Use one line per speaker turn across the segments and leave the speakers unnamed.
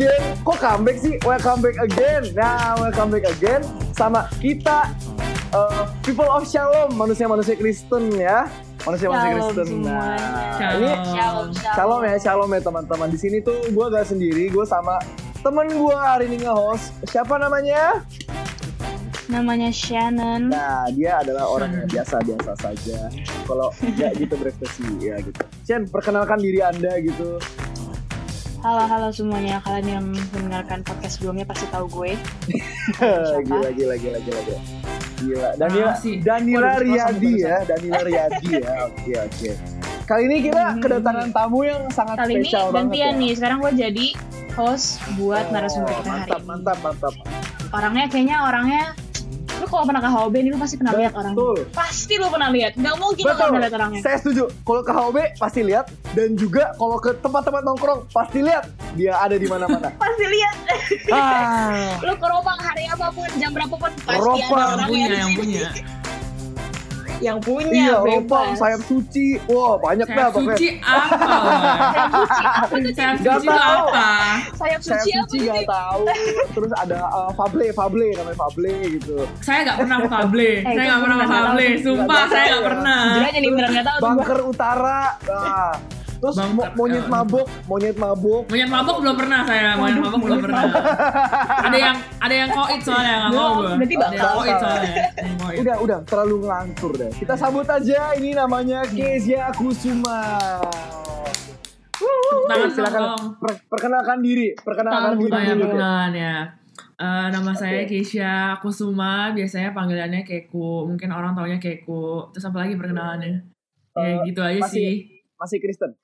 again. Kok comeback sih? Welcome back again. Nah, welcome back again sama kita uh, people of Shalom, manusia-manusia Kristen ya. Manusia-manusia
Shalom
Kristen. Nah,
semuanya.
ini
Shalom,
Shalom ya, shalom ya teman-teman. Di sini tuh gue gak sendiri, gue sama temen gue hari ini nge-host. Siapa namanya?
Namanya Shannon.
Nah, dia adalah orang yang biasa-biasa saja. Kalau nggak gitu berekspresi ya gitu. Chen, perkenalkan diri anda gitu.
Halo halo semuanya. Kalian yang mendengarkan podcast sebelumnya pasti tahu gue. Siapa?
gila, gila, gila, gila, gila. Gila. Danila,
Ah, sih.
Danila
Waduh,
Riyadi ya, Danila Riyadi ya. Oke, oke. Kali ini kita kedatangan tamu yang sangat
Kali ini
spesial banget
gantian
ya.
nih. Sekarang gue jadi host buat
Oh,
narasumber kita hari
mantap,
ini.
mantap, mantap.
Orangnya kayaknya orangnya kalau pernah ke HOB nih lu pasti pernah lihat.
Betul.
Pasti lu pernah lihat. Gak mungkin lu
Betul.
gak pernah lihat orangnya.
Saya setuju. Kalau ke HOB pasti lihat dan juga kalau ke tempat-tempat nongkrong pasti lihat dia ada di mana-mana.
Pasti lihat.
ah,
lu ke Ropang hari apa pun jam berapapun pasti
Ropang
ada
yang
orangnya
punya yang punya
Yang punya.
iya,
bebas.
Ropang, sayap suci. Wah, banyak dah
sayap
pokoknya.
suci apa
Sayap suci apa
sayap suci
tahu.
apa
Sayap
Sayap
suci apa
suci
tuh?
gak tahu. Terus ada uh, Fable, Fable namanya Fable gitu.
saya nggak pernah Fable
Eh,
saya nggak pernah
nggak
Fable
tahu.
sumpah
Nggak
saya
tahu
nggak pernah
Jujur aja nih beneran gak tau tuh gua.
Bunker Utara. Nah. Terus
Bunker,
mo- monyet
eh.
mabok, monyet mabok.
monyet mabok belum pernah saya monyet mabok belum pernah ada yang ada yang koit soalnya nggak mau
berarti
bakal.
koit soalnya.
Udah, udah terlalu ngelantur deh. Kita sambut aja ini namanya Kezia Kusuma.
Tangan
silakan per- perkenalkan diri, perkenalkan diri
Oh ya ya. Eh, nama saya Keisha Kusuma, biasanya panggilannya Keku. Mungkin orang taunya Keku. Terus apa lagi perkenalannya? Ya
Eh,
gitu aja
masih-
sih.
Masih Kristen.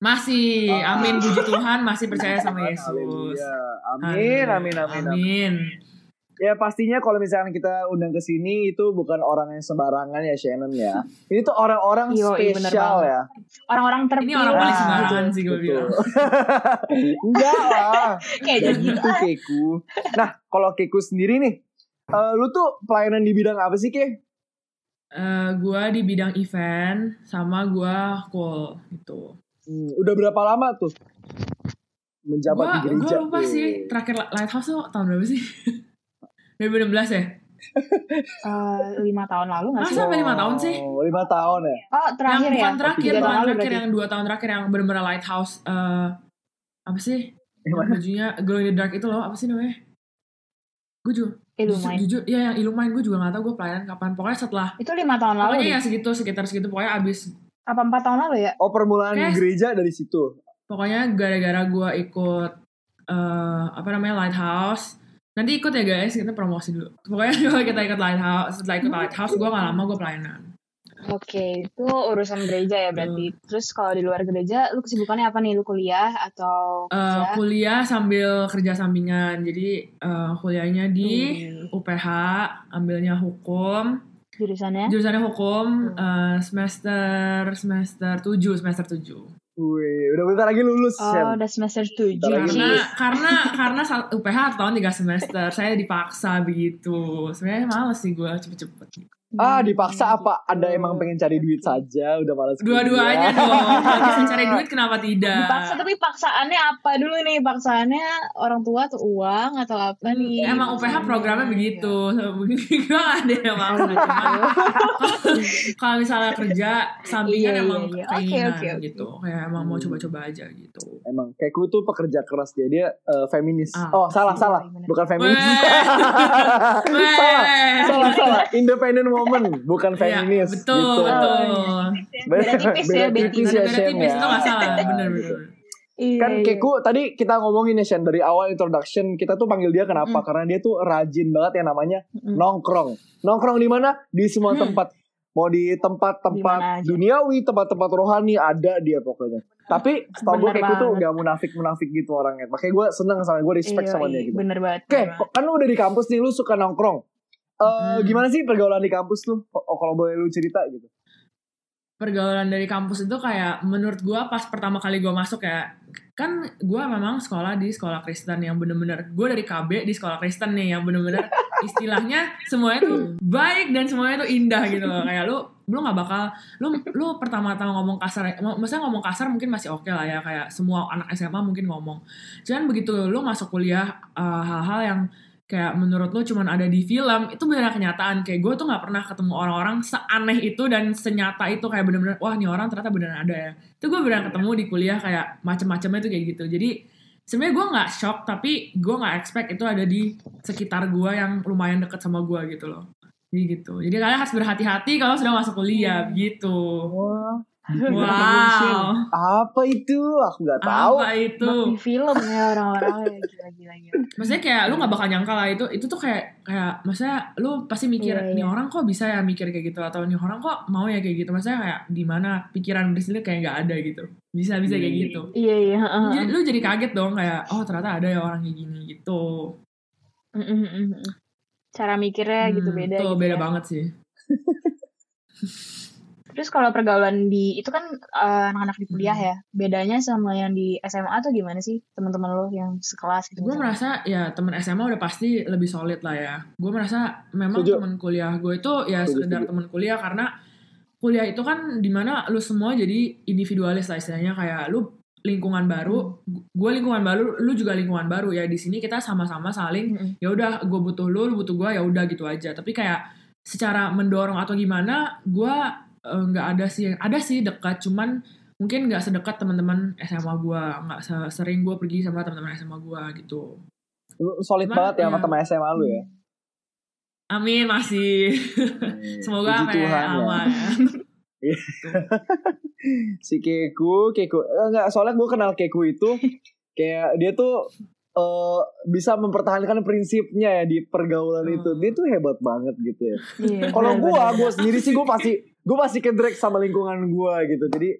Masih,
Ah.
amin puji Tuhan, masih percaya sama Yesus.
Amin, amin, amin, amin.
Amin.
Ya pastinya kalau misalkan kita undang ke sini itu bukan orang yang sembarangan ya Shannon ya. Ini tuh orang-orang spesial ya.
Orang-orang
Ini
terpilih
orang paling sembarangan sih gue bilang.
Enggak lah.
Kayak
Ya
gitu
Keku. Nah, kalau Keku sendiri nih, eh, lu tuh pelayanan di bidang apa sih, Ke?
Eh, gue di bidang event sama gue cool gitu.
Hmm, udah berapa lama tuh menjabat di
Gue
gereja?
lupa sih terakhir Lighthouse tuh tahun berapa sih? 2016 ya?
Eh, lima tahun lalu gak
Ah,
sih?
sampai lima tahun sih?
Oh, lima tahun ya.
Oh terakhir
yang
ya?
bukan terakhir,
Tiga tahun
terakhir
berarti.
yang dua tahun terakhir yang bener-bener lighthouse eh apa sih? Bajunya glow in the dark itu loh, apa sih namanya? Gue juga
Eh,
jujur, ya yang Illumin gue juga gak tahu gue pelayanan kapan. Pokoknya setelah,
Itu lima tahun lalu
pokoknya ya segitu, sekitar segitu. Pokoknya abis,
Apa empat tahun lalu ya?
Oh, permulaan
Kayak-
gereja dari situ.
pokoknya gara-gara gue ikut eh apa namanya lighthouse. Nanti ikut ya guys, kita promosi dulu. Pokoknya kalau kita ikut lighthouse, setelah ikut lighthouse gue gak lama gue pelayanan.
Oke, itu urusan gereja ya berarti. Terus kalau di luar gereja, lu kesibukannya apa nih? Lu kuliah atau
Eh,
kerja?
kuliah sambil kerja sampingan. Jadi eh, kuliahnya di
Hmm,
UPH, ambilnya hukum.
Jurusannya?
Jurusannya hukum eh, semester semester 7, semester 7.
Wih, udah bentar lagi lulus,
Oh,
Shen.
udah semester 7
Bentar lagi
Karena karena karena UPH tahun 3 semester. Saya dipaksa begitu. Sebenarnya males sih gue cepet-cepet.
Ah, dipaksa
Hmm,
apa?
gitu.
Anda emang pengen cari duit saja, udah malas
Dua-duanya dong. Kalau bisa cari duit kenapa tidak?
Dipaksa tapi paksaannya apa dulu nih? Paksaannya orang tua tuh uang atau apa nih?
Hmm, Emang UPH programnya begitu. gue gak ada yang. Cuman kalau misalnya kerja sampingan
Iya,
emang
iya, iya.
keinginan
Oke, oke, oke.
gitu. Kayak emang mau
Hmm.
coba-coba aja gitu.
Emang Keku tuh pekerja keras dia, dia eh, feminis.
Ah,
oh, salah,
iya,
salah.
bener.
Bukan feminis. Salah, salah, salah. Independent woman, bukan
Iya,
feminis.
betul,
gitu.
betul.
Beda tipis ya,
Beda tipis ya,
beda tipis
ya.
itu gak salah, bener-bener.
Iya,
Kan
iya.
Keku tadi kita ngomongin ya Shen dari awal introduction kita tuh panggil dia kenapa?
Mm.
Karena dia tuh rajin banget yang namanya
Mm.
nongkrong. Nongkrong di mana? Di semua
Hmm.
tempat. Mau di tempat-tempat duniawi, tempat-tempat rohani ada dia pokoknya. Tapi setahu gue Keku tuh gak munafik-munafik gitu orangnya. Makanya gue seneng sama gue respect
Iya,
sama
iya,
dia gitu.
Bener banget.
Oke, kan lu udah di kampus nih, lu suka nongkrong. Eh
Hmm.
Gimana sih pergaulan di kampus lu? Oh, kalau boleh lu cerita gitu.
pergaulan dari kampus itu kayak menurut gue pas pertama kali gue masuk ya kan gue memang sekolah di sekolah Kristen yang bener-bener gue dari KB di sekolah Kristen nih yang bener-bener istilahnya semuanya tuh baik dan semuanya tuh indah gitu loh kayak lu lu nggak bakal lu lu pertama-tama ngomong kasar mau- maksudnya ngomong kasar mungkin masih oke lah ya kayak semua anak SMA mungkin ngomong cuman begitu lu masuk kuliah uh, hal-hal yang kayak menurut lu cuman ada di film itu beneran kenyataan. Kayak gue tuh nggak pernah ketemu orang-orang seaneh itu dan senyata itu. Kayak bener-bener wah nih orang ternyata beneran ada ya. Itu gue beneran ketemu di kuliah kayak macem-macemnya tuh kayak gitu. Jadi sebenarnya gue nggak shock tapi gue nggak expect itu ada di sekitar gue yang lumayan deket sama gue gitu loh. Jadi gitu. Jadi kalian harus berhati-hati kalau sudah masuk kuliah gitu.
Wah,
wow
apa itu? Aku nggak tahu.
apa itu
film ya orang-orang ya gila-gila gila.
maksudnya kayak lu nggak bakal nyangka lah itu itu tuh kayak kayak maksudnya lu pasti mikir
Iya,
nih
iya.
orang kok bisa ya mikir kayak gitu atau nih orang kok mau ya kayak gitu maksudnya kayak di mana pikiran di sini kayak nggak ada gitu bisa bisa kayak
Hmm.
gitu
Iya iya. heeh,
Jadi,
heeh.
lu jadi kaget dong kayak oh ternyata ada ya orang kayak gini gitu
Mm, mm, mm. Cara mikirnya gitu
Hmm,
beda.
tuh
gitu
beda
ya.
banget sih
Terus kalau pergaulan di itu kan eh, anak-anak di kuliah
Hmm.
ya, bedanya sama yang di SMA tuh gimana sih teman-teman lo yang sekelas gitu?
gue merasa ya temen SMA udah pasti lebih solid lah ya. Gue merasa memang temen kuliah gue itu ya sekedar temen kuliah karena kuliah itu kan di mana lu semua jadi individualis lah istilahnya. Kayak lu lingkungan baru gue lingkungan baru lu juga lingkungan baru. Ya di sini kita sama-sama saling
Mm-mm.
ya udah gue butuh lu lu butuh gue ya udah gitu aja. Tapi kayak secara mendorong atau gimana gue eh, nggak ada sih ada sih dekat cuman mungkin nggak sedekat teman-teman SMA gue nggak se- sering gue pergi sama teman-teman SMA gue gitu
Lu solid
Cuman,
banget ya sama
ya.
teman SMA lu ya.
amin masih semoga
Puji
apa
Tuhan
ya
ya.
aman
si Keku, Keku, eh, enggak soalnya gue kenal Keku itu kayak dia tuh eh, bisa mempertahankan prinsipnya ya di pergaulan
Hmm.
itu. Dia tuh hebat banget gitu ya.
Iya,
Kalau gue, gue sendiri sih gue pasti gue pasti kedrek sama lingkungan gue gitu. Jadi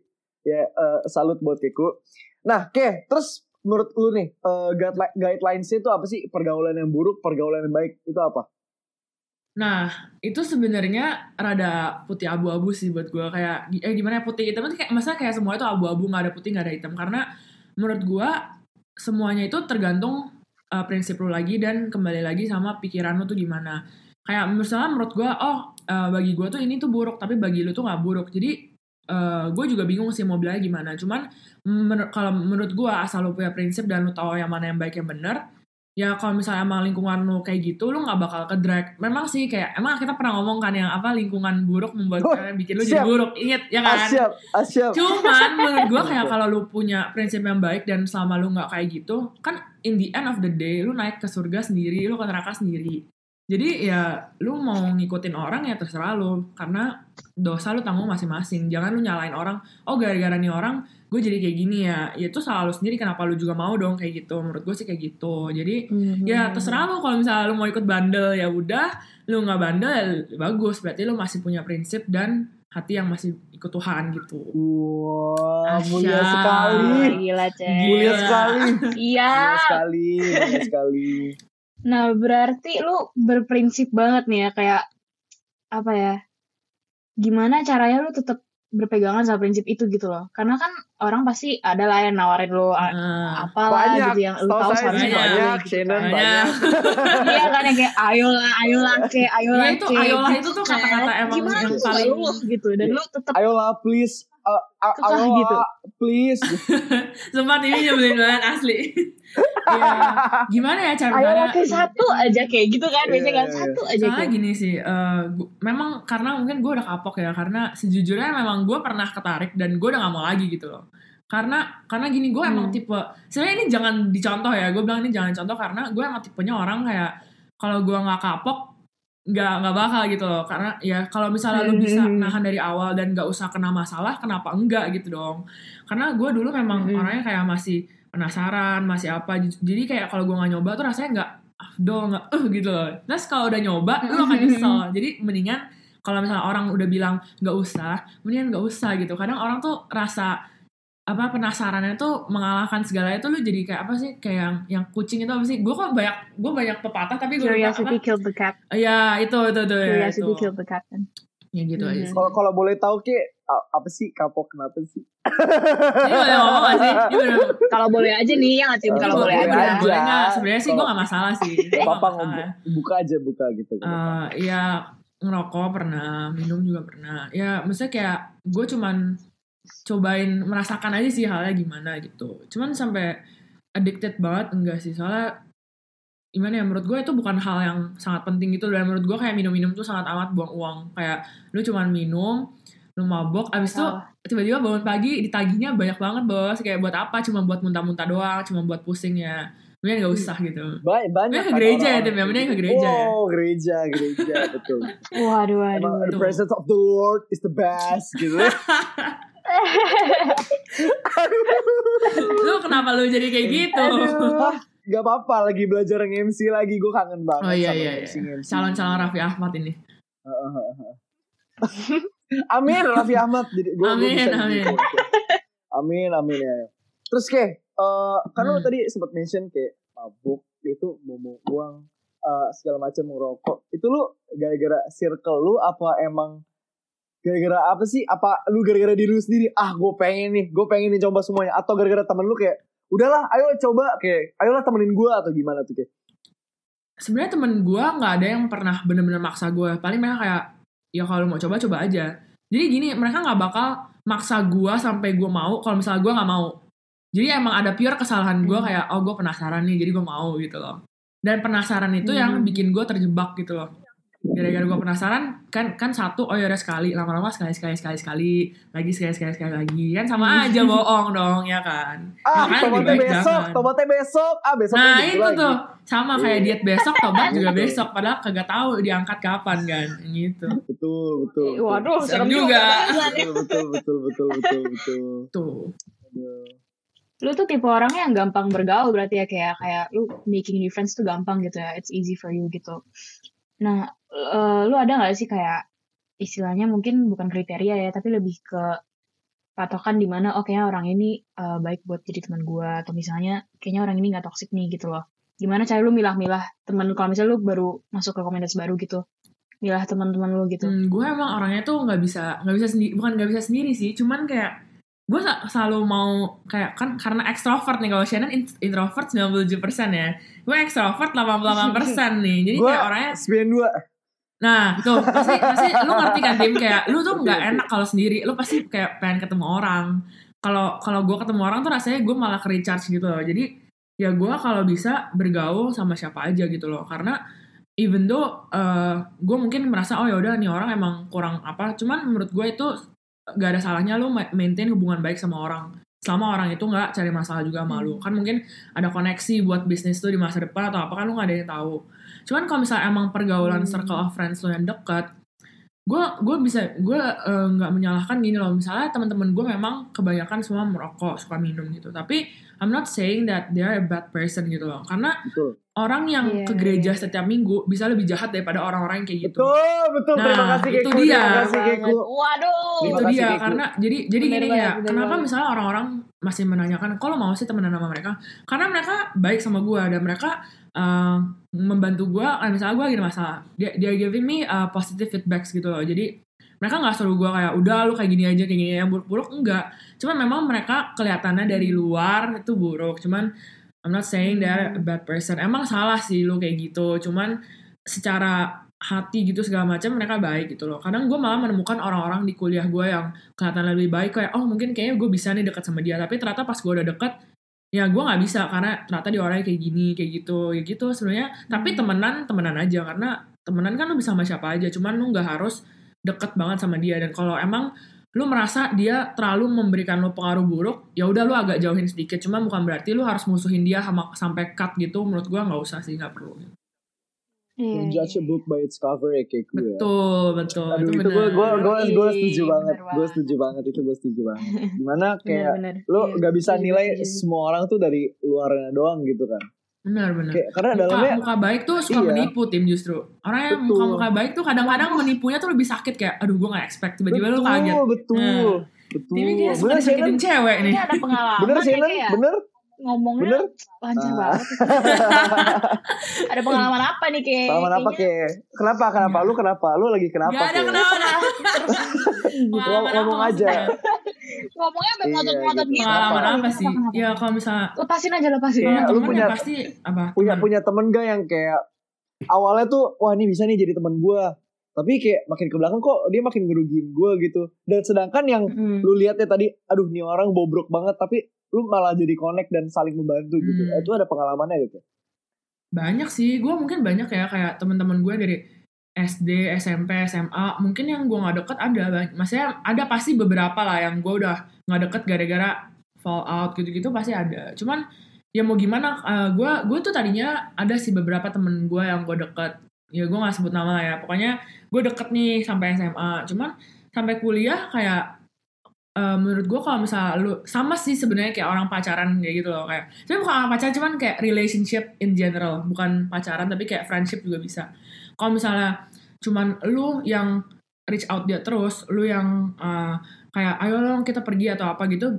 ya eh, salut buat Keku. Nah, Ke, terus menurut lu nih eh, guideline guidelines itu apa sih pergaulan yang buruk, pergaulan yang baik itu apa?
Nah, itu sebenarnya rada putih abu-abu sih buat gue kayak eh gimana ya putih hitam itu kayak masa kayak semua itu abu-abu nggak ada putih nggak ada hitam karena menurut gue semuanya itu tergantung uh, prinsip lu lagi dan kembali lagi sama pikiran lu tuh gimana. Kayak misalnya menurut gue oh uh, bagi gue tuh ini tuh buruk tapi bagi lu tuh nggak buruk. Jadi gue juga bingung sih mau bilangnya gimana. Cuman menur- kalau menurut gue asal lu punya prinsip dan lu tahu yang mana yang baik yang benar ya kalau misalnya emang lingkungan lu kayak gitu lu nggak bakal ke drag memang sih kayak emang kita pernah ngomong kan yang apa lingkungan buruk membuat
Oh,
kalian bikin lu jadi
siap.
buruk inget ya kan
Asyap, asyap.
cuman menurut gua kayak kalau lu punya prinsip yang baik dan selama lu nggak kayak gitu kan in the end of the day lu naik ke surga sendiri lu ke neraka sendiri jadi ya lu mau ngikutin orang ya terserah lu karena dosa lu tanggung masing-masing jangan lu nyalain orang oh gara-gara nih orang gue jadi kayak gini ya ya itu salah lu sendiri kenapa lu juga mau dong kayak gitu menurut gue sih kayak gitu jadi
Mhm.
ya terserah lu kalau misalnya lu mau ikut bandel ya udah lu nggak bandel ya bagus berarti lu masih punya prinsip dan hati yang masih ikut Tuhan gitu
Wah, mulia sekali.
Gila, Cek.
Mulia sekali.
Iya.
Mulia sekali, mulia sekali.
Nah, berarti lu berprinsip banget nih ya kayak apa ya? Gimana caranya lu tetap berpegangan sama prinsip itu gitu loh. Karena kan orang pasti ada lah yang nawarin lu
Nah,
apalah
Banyak.
gitu yang lu tahu seharusnya
banyak,
gitu
Shannon,
kan.
banyak.
Iya kan yang kayak ayolah, ayolah ke, ayolah
Ya, itu
ke.
ayolah
gitu
itu tuh
kan.
kata-kata emang
Gimana
yang paling-
lu gitu dan lu tetap
Ayolah please. Uh, uh, ayolah
gitu.
please.
Sumpah ini nyebelin banget asli. ya, gimana ya cara cara
ke satu aja kayak gitu kan biasanya kan
Iya, iya.
satu aja
Soalnya
kayak.
gini sih, eh, gu- memang karena mungkin gue udah kapok ya, karena sejujurnya memang gue pernah ketarik dan gue udah gak mau lagi gitu loh. Karena karena gini gue emang
Hmm.
tipe, sebenarnya ini jangan dicontoh ya, gue bilang ini jangan contoh karena gue emang tipenya orang kayak kalau gue nggak kapok nggak nggak bakal gitu loh. Karena ya kalau misalnya lu bisa
Hmm.
nahan dari awal dan nggak usah kena masalah kenapa enggak gitu dong? Karena gue dulu memang
Hmm.
orangnya kayak masih penasaran masih apa jadi kayak kalau gue nggak nyoba tuh rasanya nggak afdol nggak eh gitu loh. Terus kalau udah nyoba lu akan nyesel. Jadi mendingan kalau misalnya orang udah bilang nggak usah mendingan nggak usah gitu. Kadang orang tuh rasa apa penasarannya tuh mengalahkan segalanya tuh lu jadi kayak apa sih kayak yang yang kucing itu apa sih gue kok banyak gue banyak pepatah tapi gue
Curiosity
apa
killed the cat.
ya itu itu itu ya,
Curiosity
itu
killed the cat kan.
ya gitu aja
Mhm.
sih.
Kalau kalau boleh tahu ki apa sih kapok kenapa sih?
Ini boleh ngomong gak sih?
Kalau boleh aja nih yang
Eh,
kalau boleh
boleh
aja.
aja.
Boleh nggak? Sebenarnya sih gue
Kalau-
gak masalah sih. Nggak
ngomong. Buka aja buka gitu.
Eh, ya ngerokok pernah, minum juga pernah. Ya maksudnya kayak gue cuman cobain merasakan aja sih halnya gimana gitu. Cuman sampai addicted banget enggak sih soalnya gimana ya menurut gue itu bukan hal yang sangat penting gitu dan menurut gue kayak minum-minum tuh sangat amat buang uang kayak lu cuman minum lu mabok abis itu tiba-tiba bangun pagi ditagihnya banyak banget bos kayak buat apa cuma buat muntah-muntah doang cuma buut pusing ya mending gak usah gitu
Banyak, banyak
ke
kan
gereja ya, Tim, ya? Mending ke
gitu.
gereja ya.
Oh, gereja, gereja, betul.
Waduh,
Emang
waduh.
the presence of the Lord is the best gitu.
lu kenapa lu jadi kayak gitu
Gak apa-apa, lagi belajar nge-MC lagi, gue kangen banget
oh iya
sama
iya,
MC,
iya.
MC.
calon-calon Raffi Ahmad ini
Amin Raffi Ahmad jadi gua, gua
Amin,
bisa
amin.
gitu. amin amin ya terus ke eh, kan lu
Hmm.
tadi sempat mention kayak mabuk itu mau uang eh, segala macam ngerokok itu lu gara-gara circle lu apa emang gara-gara apa sih? Apa lu gara-gara diri lu sendiri? Ah gue pengen nih gue pengen nih coba semuanya. Atau gara-gara temen lu kayak udahlah ayo coba. Kayak ayolah temenin gue atau gimana tuh kayak?
Sebenarnya temen gue nggak ada yang pernah bener-bener maksa gue paling mereka kayak ya kalau mau coba coba aja. Jadi gini mereka nggak bakal maksa gue sampai gue mau kalau misalnya gue nggak mau. Jadi emang ada pure kesalahan gue
Hmm.
kayak oh gue penasaran nih jadi gue mau gitu loh. Dan penasaran itu yang
Hmm.
bikin gue terjebak gitu loh gara-gara gue penasaran kan kan satu oh yaudah sekali lama-lama sekali sekali sekali sekali lagi sekali sekali sekali lagi kan sama aja bohong dong ya kan
ah
Makanya baik
besok
jangan.
tobatnya besok ah besok
Nah itu
lagi.
tuh sama kayak
Iya.
diet besok tobat juga besok padahal kagak tahu diangkat kapan kan gitu
betul betul betul.
Waduh,
Serem juga.
juga.
betul betul betul betul betul betul
tuh
Aduh.
Lu tuh tipe orangnya yang gampang bergaul berarti ya kayak kayak lu making new friends tuh gampang gitu ya. It's easy for you gitu. Nah, eh, lu ada nggak sih kayak istilahnya mungkin bukan kriteria ya, tapi lebih ke patokan di mana oh kayaknya orang ini eh, baik buat jadi teman gua atau misalnya kayaknya orang ini nggak toxic nih gitu loh. Gimana cara lu milah-milah teman kalau misalnya lu baru masuk ke komunitas baru gitu. Milah teman-teman lu gitu.
hmm, gue emang orangnya tuh nggak bisa nggak bisa sendiri bukan nggak bisa sendiri sih cuman kayak gue selalu mau kayak kan karena ekstrovert nih kalau Shannon in- introvert 97% ya gue ekstrovert 88% nih jadi
Gua-
kayak orangnya
92
Nah, tuh pasti pasti lu ngerti kan tim kayak lu tuh nggak enak kalau sendiri, lu pasti kayak pengen ketemu orang. Kalau kalau gue ketemu orang tuh rasanya gue malah ke recharge gitu loh. Jadi ya gue kalau bisa bergaul sama siapa aja gitu loh. Karena even though uh, gue mungkin merasa oh ya udah nih orang emang kurang apa, cuman menurut gue itu gak ada salahnya lu ma- maintain hubungan baik sama orang. Selama orang itu nggak cari masalah juga sama lu. Kan mungkin ada koneksi buat bisnis tuh di masa depan atau apa kan lu nggak ada yang tahu. Cuman kalau misalnya emang pergaulan
Hmm.
circle of friends lo yang dekat, gue gue bisa gue nggak menyalahkan gini loh. Misalnya teman-teman gue memang kebanyakan semua merokok, suka minum gitu. Tapi I'm not saying that they are a bad person gitu loh. Karena
betul
orang yang
Iya,
ke gereja setiap minggu bisa lebih jahat daripada orang-orang yang kayak gitu.
betul betul
Nah,
terima kasih
itu
Keku
dia.
terima kasih Keku.
Waduh.
Terima
itu dia
Keku.
karena jadi jadi
Bener
gini
banget,
ya
bener
kenapa
banget.
misalnya orang-orang masih menanyakan kalau mau sih temenan sama mereka karena mereka baik sama gue dan mereka uh, membantu gue kan misalnya gue lagi ada masalah dia dia giving me uh, positive feedbacks gitu loh. Jadi mereka nggak suruh gue kayak udah lu kayak gini aja kayak gini yang buruk-buruk enggak. Cuman memang mereka kelihatannya dari luar itu buruk. Cuman I'm not saying they're a bad person. Emang salah sih lu kayak gitu. Cuman secara hati gitu segala macam mereka baik gitu loh. Kadang gue malah menemukan orang-orang di kuliah gue yang kelihatan lebih baik kayak oh mungkin kayaknya gue bisa nih dekat sama dia. Tapi ternyata pas gue udah deket ya gue nggak bisa karena ternyata dia orangnya kayak gini kayak gitu ya gitu sebenarnya. Tapi temenan temenan aja karena temenan kan lu bisa sama siapa aja cuman lu nggak harus deket banget sama dia. Dan kalau emang lu merasa dia terlalu memberikan lu pengaruh buruk ya udah lu agak jauhin sedikit. Cuman bukan berarti lu harus musuhin dia sama sampai cut gitu menurut gue nggak usah sih nggak perlu
Iya,
Don't judge a
iya.
book by its cover ya Keku ya
betul betul
Aduh itu
benar.
gue gue gue gue setuju
bener
banget gue setuju banget itu gue setuju banget gimana kayak
Bener-bener.
lo
Iya,
gak bisa
setuju,
nilai
setuju.
semua orang tuh dari luarnya doang gitu kan
benar benar
kayak karena
muka,
dalamnya
muka baik tuh suka
Iya.
menipu tim justru orang yang
Betul.
muka muka baik tuh kadang-kadang menipunya tuh lebih sakit kayak aduh gue gak expect tiba-tiba lu kaget
betul betul
Nah.
betul
Timmy kayak suka
bener
disakitin cewek nih
Ini ada pengalaman
bener
ya,
Shannon
kayak.
bener
ngomongnya
Bener?
lancar
Ah.
banget. Ada pengalaman apa nih kayak?
Pengalaman apa ke? Kenapa? Kenapa? Lu kenapa? Lu lagi kenapa?
Gak ada
Ke?
kenapa
Ngomong- ngomong aja.
Ngomongnya sampai
Iya,
ngotot-ngotot
gitu.
gitu.
Pengalaman apa sih? Ya kalau misalnya
Lepasin aja lepasin.
Iya,
sama
lu
temen
punya-
ya pasti apa?
punya
temen.
punya temen gak yang kayak awalnya tuh wah ini bisa nih jadi temen gue tapi kayak makin ke belakang kok dia makin ngerugiin gue gitu dan sedangkan yang
Mm.
lu lihat ya tadi aduh nih orang bobrok banget tapi lu malah jadi connect dan saling membantu gitu.
Hmm.
itu ada pengalamannya gitu?
Banyak sih, gue mungkin banyak ya kayak teman-teman gue dari SD, SMP, SMA, mungkin yang gue nggak deket ada, maksudnya ada pasti beberapa lah yang gue udah nggak deket gara-gara fall out gitu-gitu pasti ada. Cuman ya mau gimana, gue gue tuh tadinya ada sih beberapa temen gue yang gue deket, ya gue nggak sebut nama lah ya, pokoknya gue deket nih sampai SMA, cuman sampai kuliah kayak eh, menurut gue kalau misalnya lu sama sih sebenarnya kayak orang pacaran kayak gitu loh kayak tapi bukan orang pacaran cuman kayak relationship in general bukan pacaran tapi kayak friendship juga bisa. Kalau misalnya cuman lu yang reach out dia terus lu yang eh, kayak ayo dong kita pergi atau apa gitu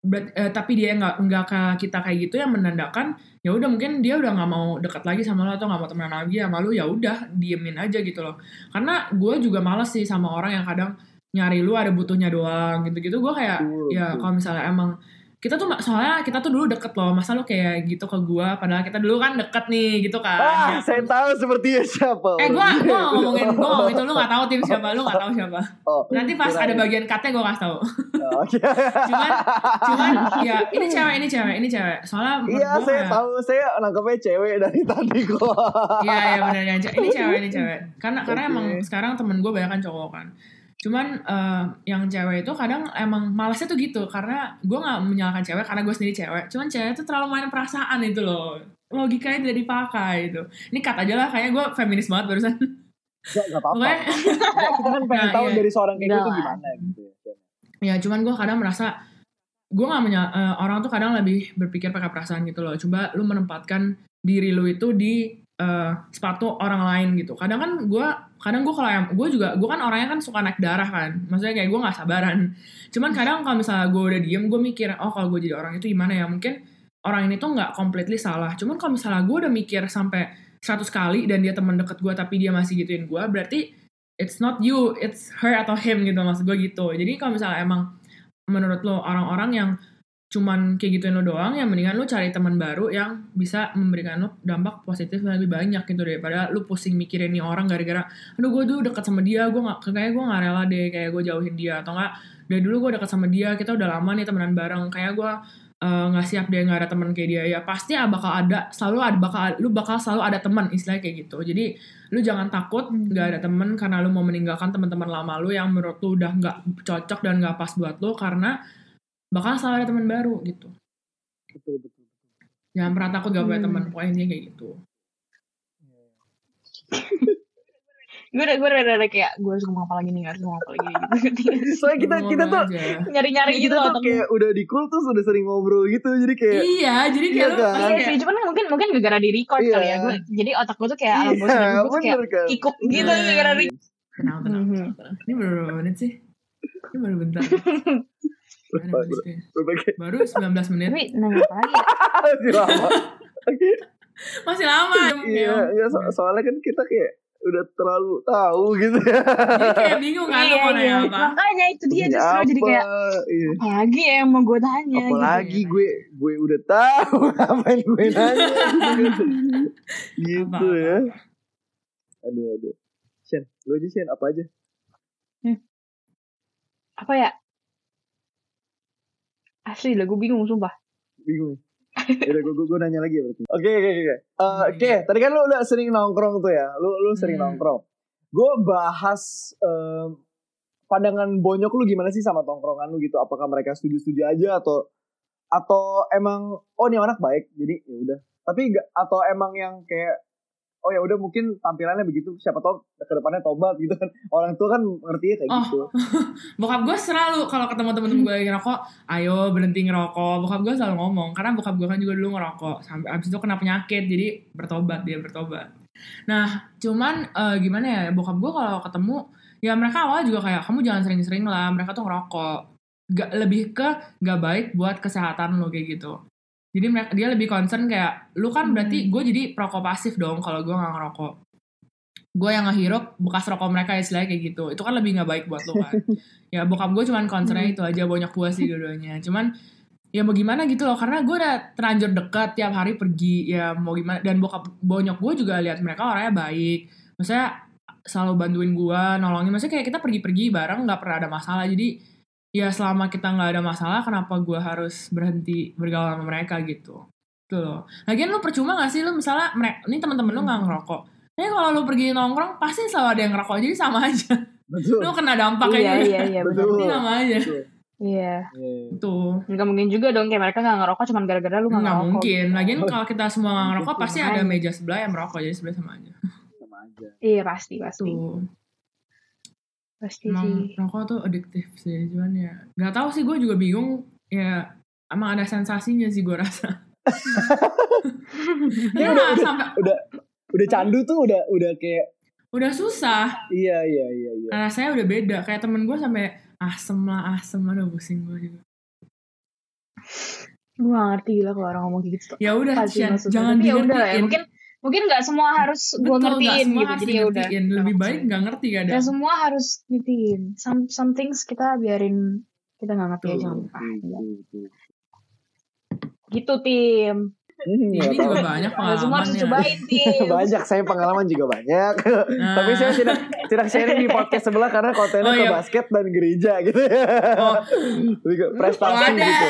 berat- eh, tapi dia nggak nggak ke kita kayak gitu yang menandakan ya udah mungkin dia udah nggak mau dekat lagi sama lo atau nggak mau temenan lagi sama lu ya udah diemin aja gitu loh. Karena gue juga males sih sama orang yang kadang nyari lu ada butuhnya doang gitu-gitu. Gue kayak
Betul,
ya kalau misalnya emang kita tuh soalnya kita tuh dulu deket loh. Masa lu kayak gitu ke gue padahal kita dulu kan deket nih gitu kan.
Ah
Ya.
saya tahu sepertinya siapa
eh gue gue ngomongin gue ngomongin itu lu gak tahu tim siapa lu gak tahu siapa.
Oh,
nanti pas ada bagian cutnya gue kasih tahu.
Oh, oke
cuman cuman ya ini cewek ini cewek ini cewek. Soalnya
iya
gua
saya tahu saya nangkepnya cewek dari tadi kok
Iya iya benar ini cewek ini cewek. Karena karena
Oke.
emang sekarang temen gue banyak kan cowok kan. Cuman eh, yang cewek itu kadang emang malasnya tuh gitu karena gue nggak menyalahkan cewek karena gue sendiri cewek. Cuman cewek itu terlalu main perasaan itu loh. Logikanya tidak dipakai itu. Ini cut aja lah kayaknya gue feminis banget barusan.
Gak, gak apa-apa
Pokoknya
kita kan pengen
Nah,
tahu
iya.
dari seorang kayak gitu gimana gitu ya
ya cuman gue kadang merasa gue nggak menya eh, orang tuh kadang lebih berpikir pakai perasaan gitu loh coba lu menempatkan diri lu itu di eh, sepatu orang lain gitu kadang kan gue kadang gue kalau yang gue juga gue kan orangnya kan suka naik darah kan. Maksudnya kayak gue nggak sabaran. Cuman kadang kalau misalnya gue udah diem gue mikir oh kalau gue jadi orang itu gimana ya? Mungkin orang ini tuh nggak completely salah. Cuman kalau misalnya gue udah mikir sampai 100 kali dan dia teman deket gue tapi dia masih gituin gue berarti it's not you it's her atau him gitu maksud gue gitu. Jadi kalau misalnya emang menurut lo orang-orang yang cuman kayak gituin lo doang ya mendingan lo cari teman baru yang bisa memberikan lo dampak positif yang lebih banyak gitu daripada lo pusing mikirin nih orang gara-gara aduh gue dulu deket sama dia gue nggak kayak gue nggak rela deh kayak gue jauhin dia atau enggak dari dulu gue deket sama dia kita udah lama nih temenan bareng kayak gue eh, nggak siap dia nggak ada teman kayak dia ya pasti ah, bakal ada selalu ada bakal lu bakal selalu ada teman istilahnya kayak gitu. Jadi lu jangan takut nggak ada temen karena lu mau meninggalkan teman-teman lama lu yang menurut lu udah nggak cocok dan nggak pas buat lu karena bakal selalu ada teman baru gitu
betul betul
jangan pernah takut gak punya
Hmm.
teman pokoknya intinya kayak gitu
Gue udah gue udah, udah, udah kayak gue harus ngomong apa lagi nih, harus ngomong apa lagi gitu.
soalnya kita
Ngomong
kita tuh
aja.
Nyari-nyari gitu
kita
loh.
tuh
tapi-
kayak udah di cool tuh sudah sering ngobrol gitu jadi kayak
iya jadi kayak
Iya kan?
Iya sih, cuman mungkin mungkin gara-gara di record
Iya.
kali ya. Gue, jadi otak gue tuh kayak
iya
gue tuh kayak
kan
kikuk gitu
Iya.
gara-gara di
tenang
Mhm.
tenang, tenang. ini baru berapa menit sih ini baru bentar
Baru-
menit ya.
berbagai
baru 19 menit
Tapi nanya apa lagi
masih lama
masih lama
iya
Kayak-
iya, so- soalnya kan kita kayak udah terlalu tahu gitu ya
jadi kayak bingung kan lu mau nanya apa
Makanya itu dia
Ini
justru jadi
apa?
kayak
iya.
apa lagi ya yang mau gue tanya
apalagi
gitu.
gue gue udah tahu ngapain gue nanya gitu
Apa,
ya
apa,
aduh aduh Shen lu aja Shen apa aja
gitu. Apa ya? Asli lah gue bingung sumpah.
bingung. Nih Yaudah gue, gue, nanya lagi ya berarti. Oke oke oke Eh, Oke tadi kan lu udah sering nongkrong tuh ya? Lu lu sering
Hmm.
nongkrong. Gue bahas em, Pandangan bonyok lu gimana sih sama tongkrongan lu gitu? Apakah mereka setuju-setuju aja atau Atau emang Oh nih anak baik Jadi ya udah. Tapi atau emang yang kayak Oh ya udah mungkin tampilannya begitu. Siapa tahu ke depannya tobat gitu kan. Orang tua kan ngerti kayak
Oh.
gitu.
Bokap gue selalu kalau ketemu temen-temen gue lagi ngerokok ayo berhenti ngerokok. Bokap gue selalu ngomong karena bokap gue kan juga dulu ngerokok. Sampai abis itu kena penyakit jadi bertobat dia bertobat. Nah cuman eh, gimana ya bokap gue kalau ketemu ya mereka awalnya juga kayak kamu jangan sering-sering lah mereka tuh ngerokok. Gak lebih ke gak baik buat kesehatan lo kayak gitu jadi mereka dia lebih concern kayak lu kan berarti gue jadi perokok pasif dong kalau gue nggak ngerokok. Gue yang ngehirup bekas rokok mereka istilahnya kayak gitu. Itu kan lebih nggak baik buat lo kan. Ya bokap gue cuman concernnya itu aja banyak puas sih dua-duanya. Cuman ya mau gimana gitu loh karena gue udah terlanjur dekat tiap hari pergi ya mau gimana dan bokap bonyok gue juga lihat mereka orangnya baik. Maksudnya selalu bantuin gue nolongin. Maksudnya kayak kita pergi-pergi bareng nggak pernah ada masalah. Jadi ya selama kita nggak ada masalah kenapa gue harus berhenti bergaul sama mereka gitu tuh loh lagian lu percuma gak sih lu misalnya mereka ini teman-teman lu nggak ngerokok tapi kalau lu pergi nongkrong pasti selalu ada yang ngerokok jadi sama aja
Betul.
lu kena dampaknya
Iya,
juga
iya, iya.
Betul.
Jadi sama aja
Betul.
Iya.
Iya.
tuh
Nggak mungkin juga dong kayak mereka nggak ngerokok cuman gara-gara lu nggak
nggak
ngerokok.
mungkin
gitu.
lagian kalau kita semua nggak ngerokok pasti ada meja sebelah yang merokok jadi sebelah sama aja
Sama aja.
Iya pasti pasti
tuh
pasti
emang
sih.
rokok tuh adiktif sih cuman ya nggak tahu sih gue juga bingung ya emang ada sensasinya sih gue rasa ya,
udah, udah,
sampai
udah udah candu tuh udah udah kayak
udah susah
iya iya iya iya.
karena saya udah beda kayak temen gue sampai asem lah asem aduh pusing gue juga
Gue gak ngerti gila kalau orang ngomong gitu.
ya udah jangan
ya udah lah ya. Mungkin mungkin nggak semua harus gue ngertiin
semua
gitu.
harus
Jadi ya udah.
lebih baik nggak ngerti kadang
Gak semua harus ngertiin. Some some things kita biarin kita nggak ngerti aja. Nggak apa-apa.
Betul, betul.
Gitu tim.
Hmm,
ini
tahu.
juga banyak
semua harus
pengalaman ya
cobain
banyak saya pengalaman juga banyak
Nah.
tapi saya tidak tidak sharing di podcast sebelah karena kontennya
Oh,
ke
iya.
basket dan gereja gitu
Oh.
Lebih ke prestasi
Wadah.
gitu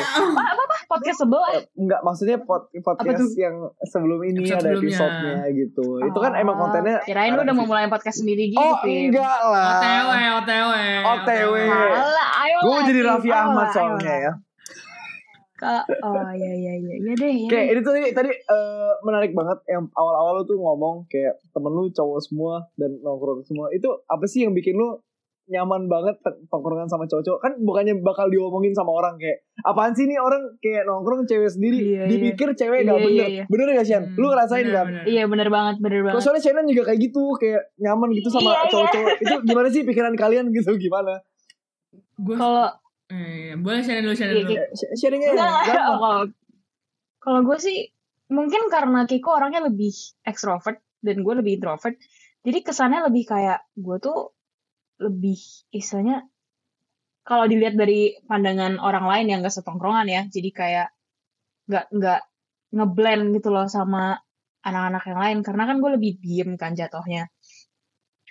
Podcast sebelah.
enggak maksudnya pod, podcast yang sebelum ini
Episode
ada
sebelumnya.
episodenya gitu itu kan emang kontennya
Oh, Kirain lu udah mau mulai podcast sendiri gitu
oh enggak lah
OTW OTW
OTW.
Ayo
gue jadi. Raffi Ahmad soalnya ya.
Kak, oh iya iya iya. Iya deh, iya
Oke,
deh.
ini tuh tadi, tadi eh, menarik banget yang awal-awal lu tuh ngomong kayak temen lu cowok semua dan nongkrong semua. Itu apa sih yang bikin lu nyaman banget tongkrongan sama cowok-cowok? Kan bukannya bakal diomongin sama orang kayak apaan sih nih orang kayak nongkrong cewek sendiri
Iya, iya.
dipikir cewek gak
Iya,
bener.
iya, iya.
Bener gak Shan?
Hmm,
Lu ngerasain
bener, bener.
Iya bener banget, bener banget.
soalnya Shannon juga kayak gitu, kayak nyaman gitu sama
Iya, iya.
cowok-cowok. Itu gimana sih pikiran kalian gitu? Gimana?
gue
Kalau
eh, boleh sharing dulu sharing dulu
sharingnya gampang.
kalau kalau gue sih mungkin karena Kiko orangnya lebih ekstrovert dan gue lebih introvert. Jadi kesannya lebih kayak gue tuh lebih istilahnya kalau dilihat dari pandangan orang lain yang gak setongkrongan ya. Jadi kayak nggak nggak ngeblend gitu loh sama anak-anak yang lain karena kan gue lebih diem kan jatuhnya.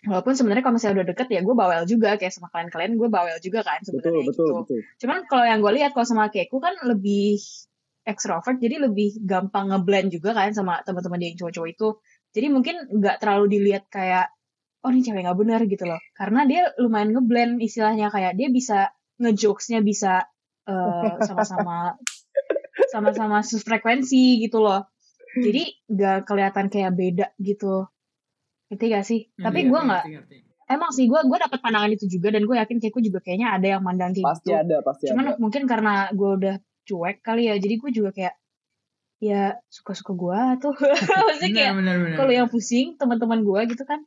Walaupun sebenarnya kalau misalnya udah deket ya gue bawel juga kayak sama kalian-kalian gue bawel juga kan
Betul,
sebenarnya
betul,
gitu.
betul.
Cuman kalau yang gue lihat kalau sama Keku kan lebih ekstrovert jadi lebih gampang ngeblend juga kan sama teman-teman dia yang cowok-cowok itu. Jadi mungkin nggak terlalu dilihat kayak oh ini cewek nggak benar gitu loh. Karena dia lumayan ngeblend istilahnya kayak dia bisa ngejokesnya bisa eh, sama-sama sama-sama sefrekuensi gitu loh. Jadi nggak kelihatan kayak beda gitu. Ngerti gak sih? Tapi
Iya,
gue nggak emang sih gue gue dapet pandangan itu juga dan gue yakin Keku juga kayaknya ada yang mandang kayak
Pasti
gitu.
ada, pasti
cuman
ada.
mungkin karena gue udah cuek kali ya jadi gue juga kayak ya suka-suka gue tuh. Maksudnya kayak
bener bener bener.
kalau yang pusing teman-teman gue gitu kan.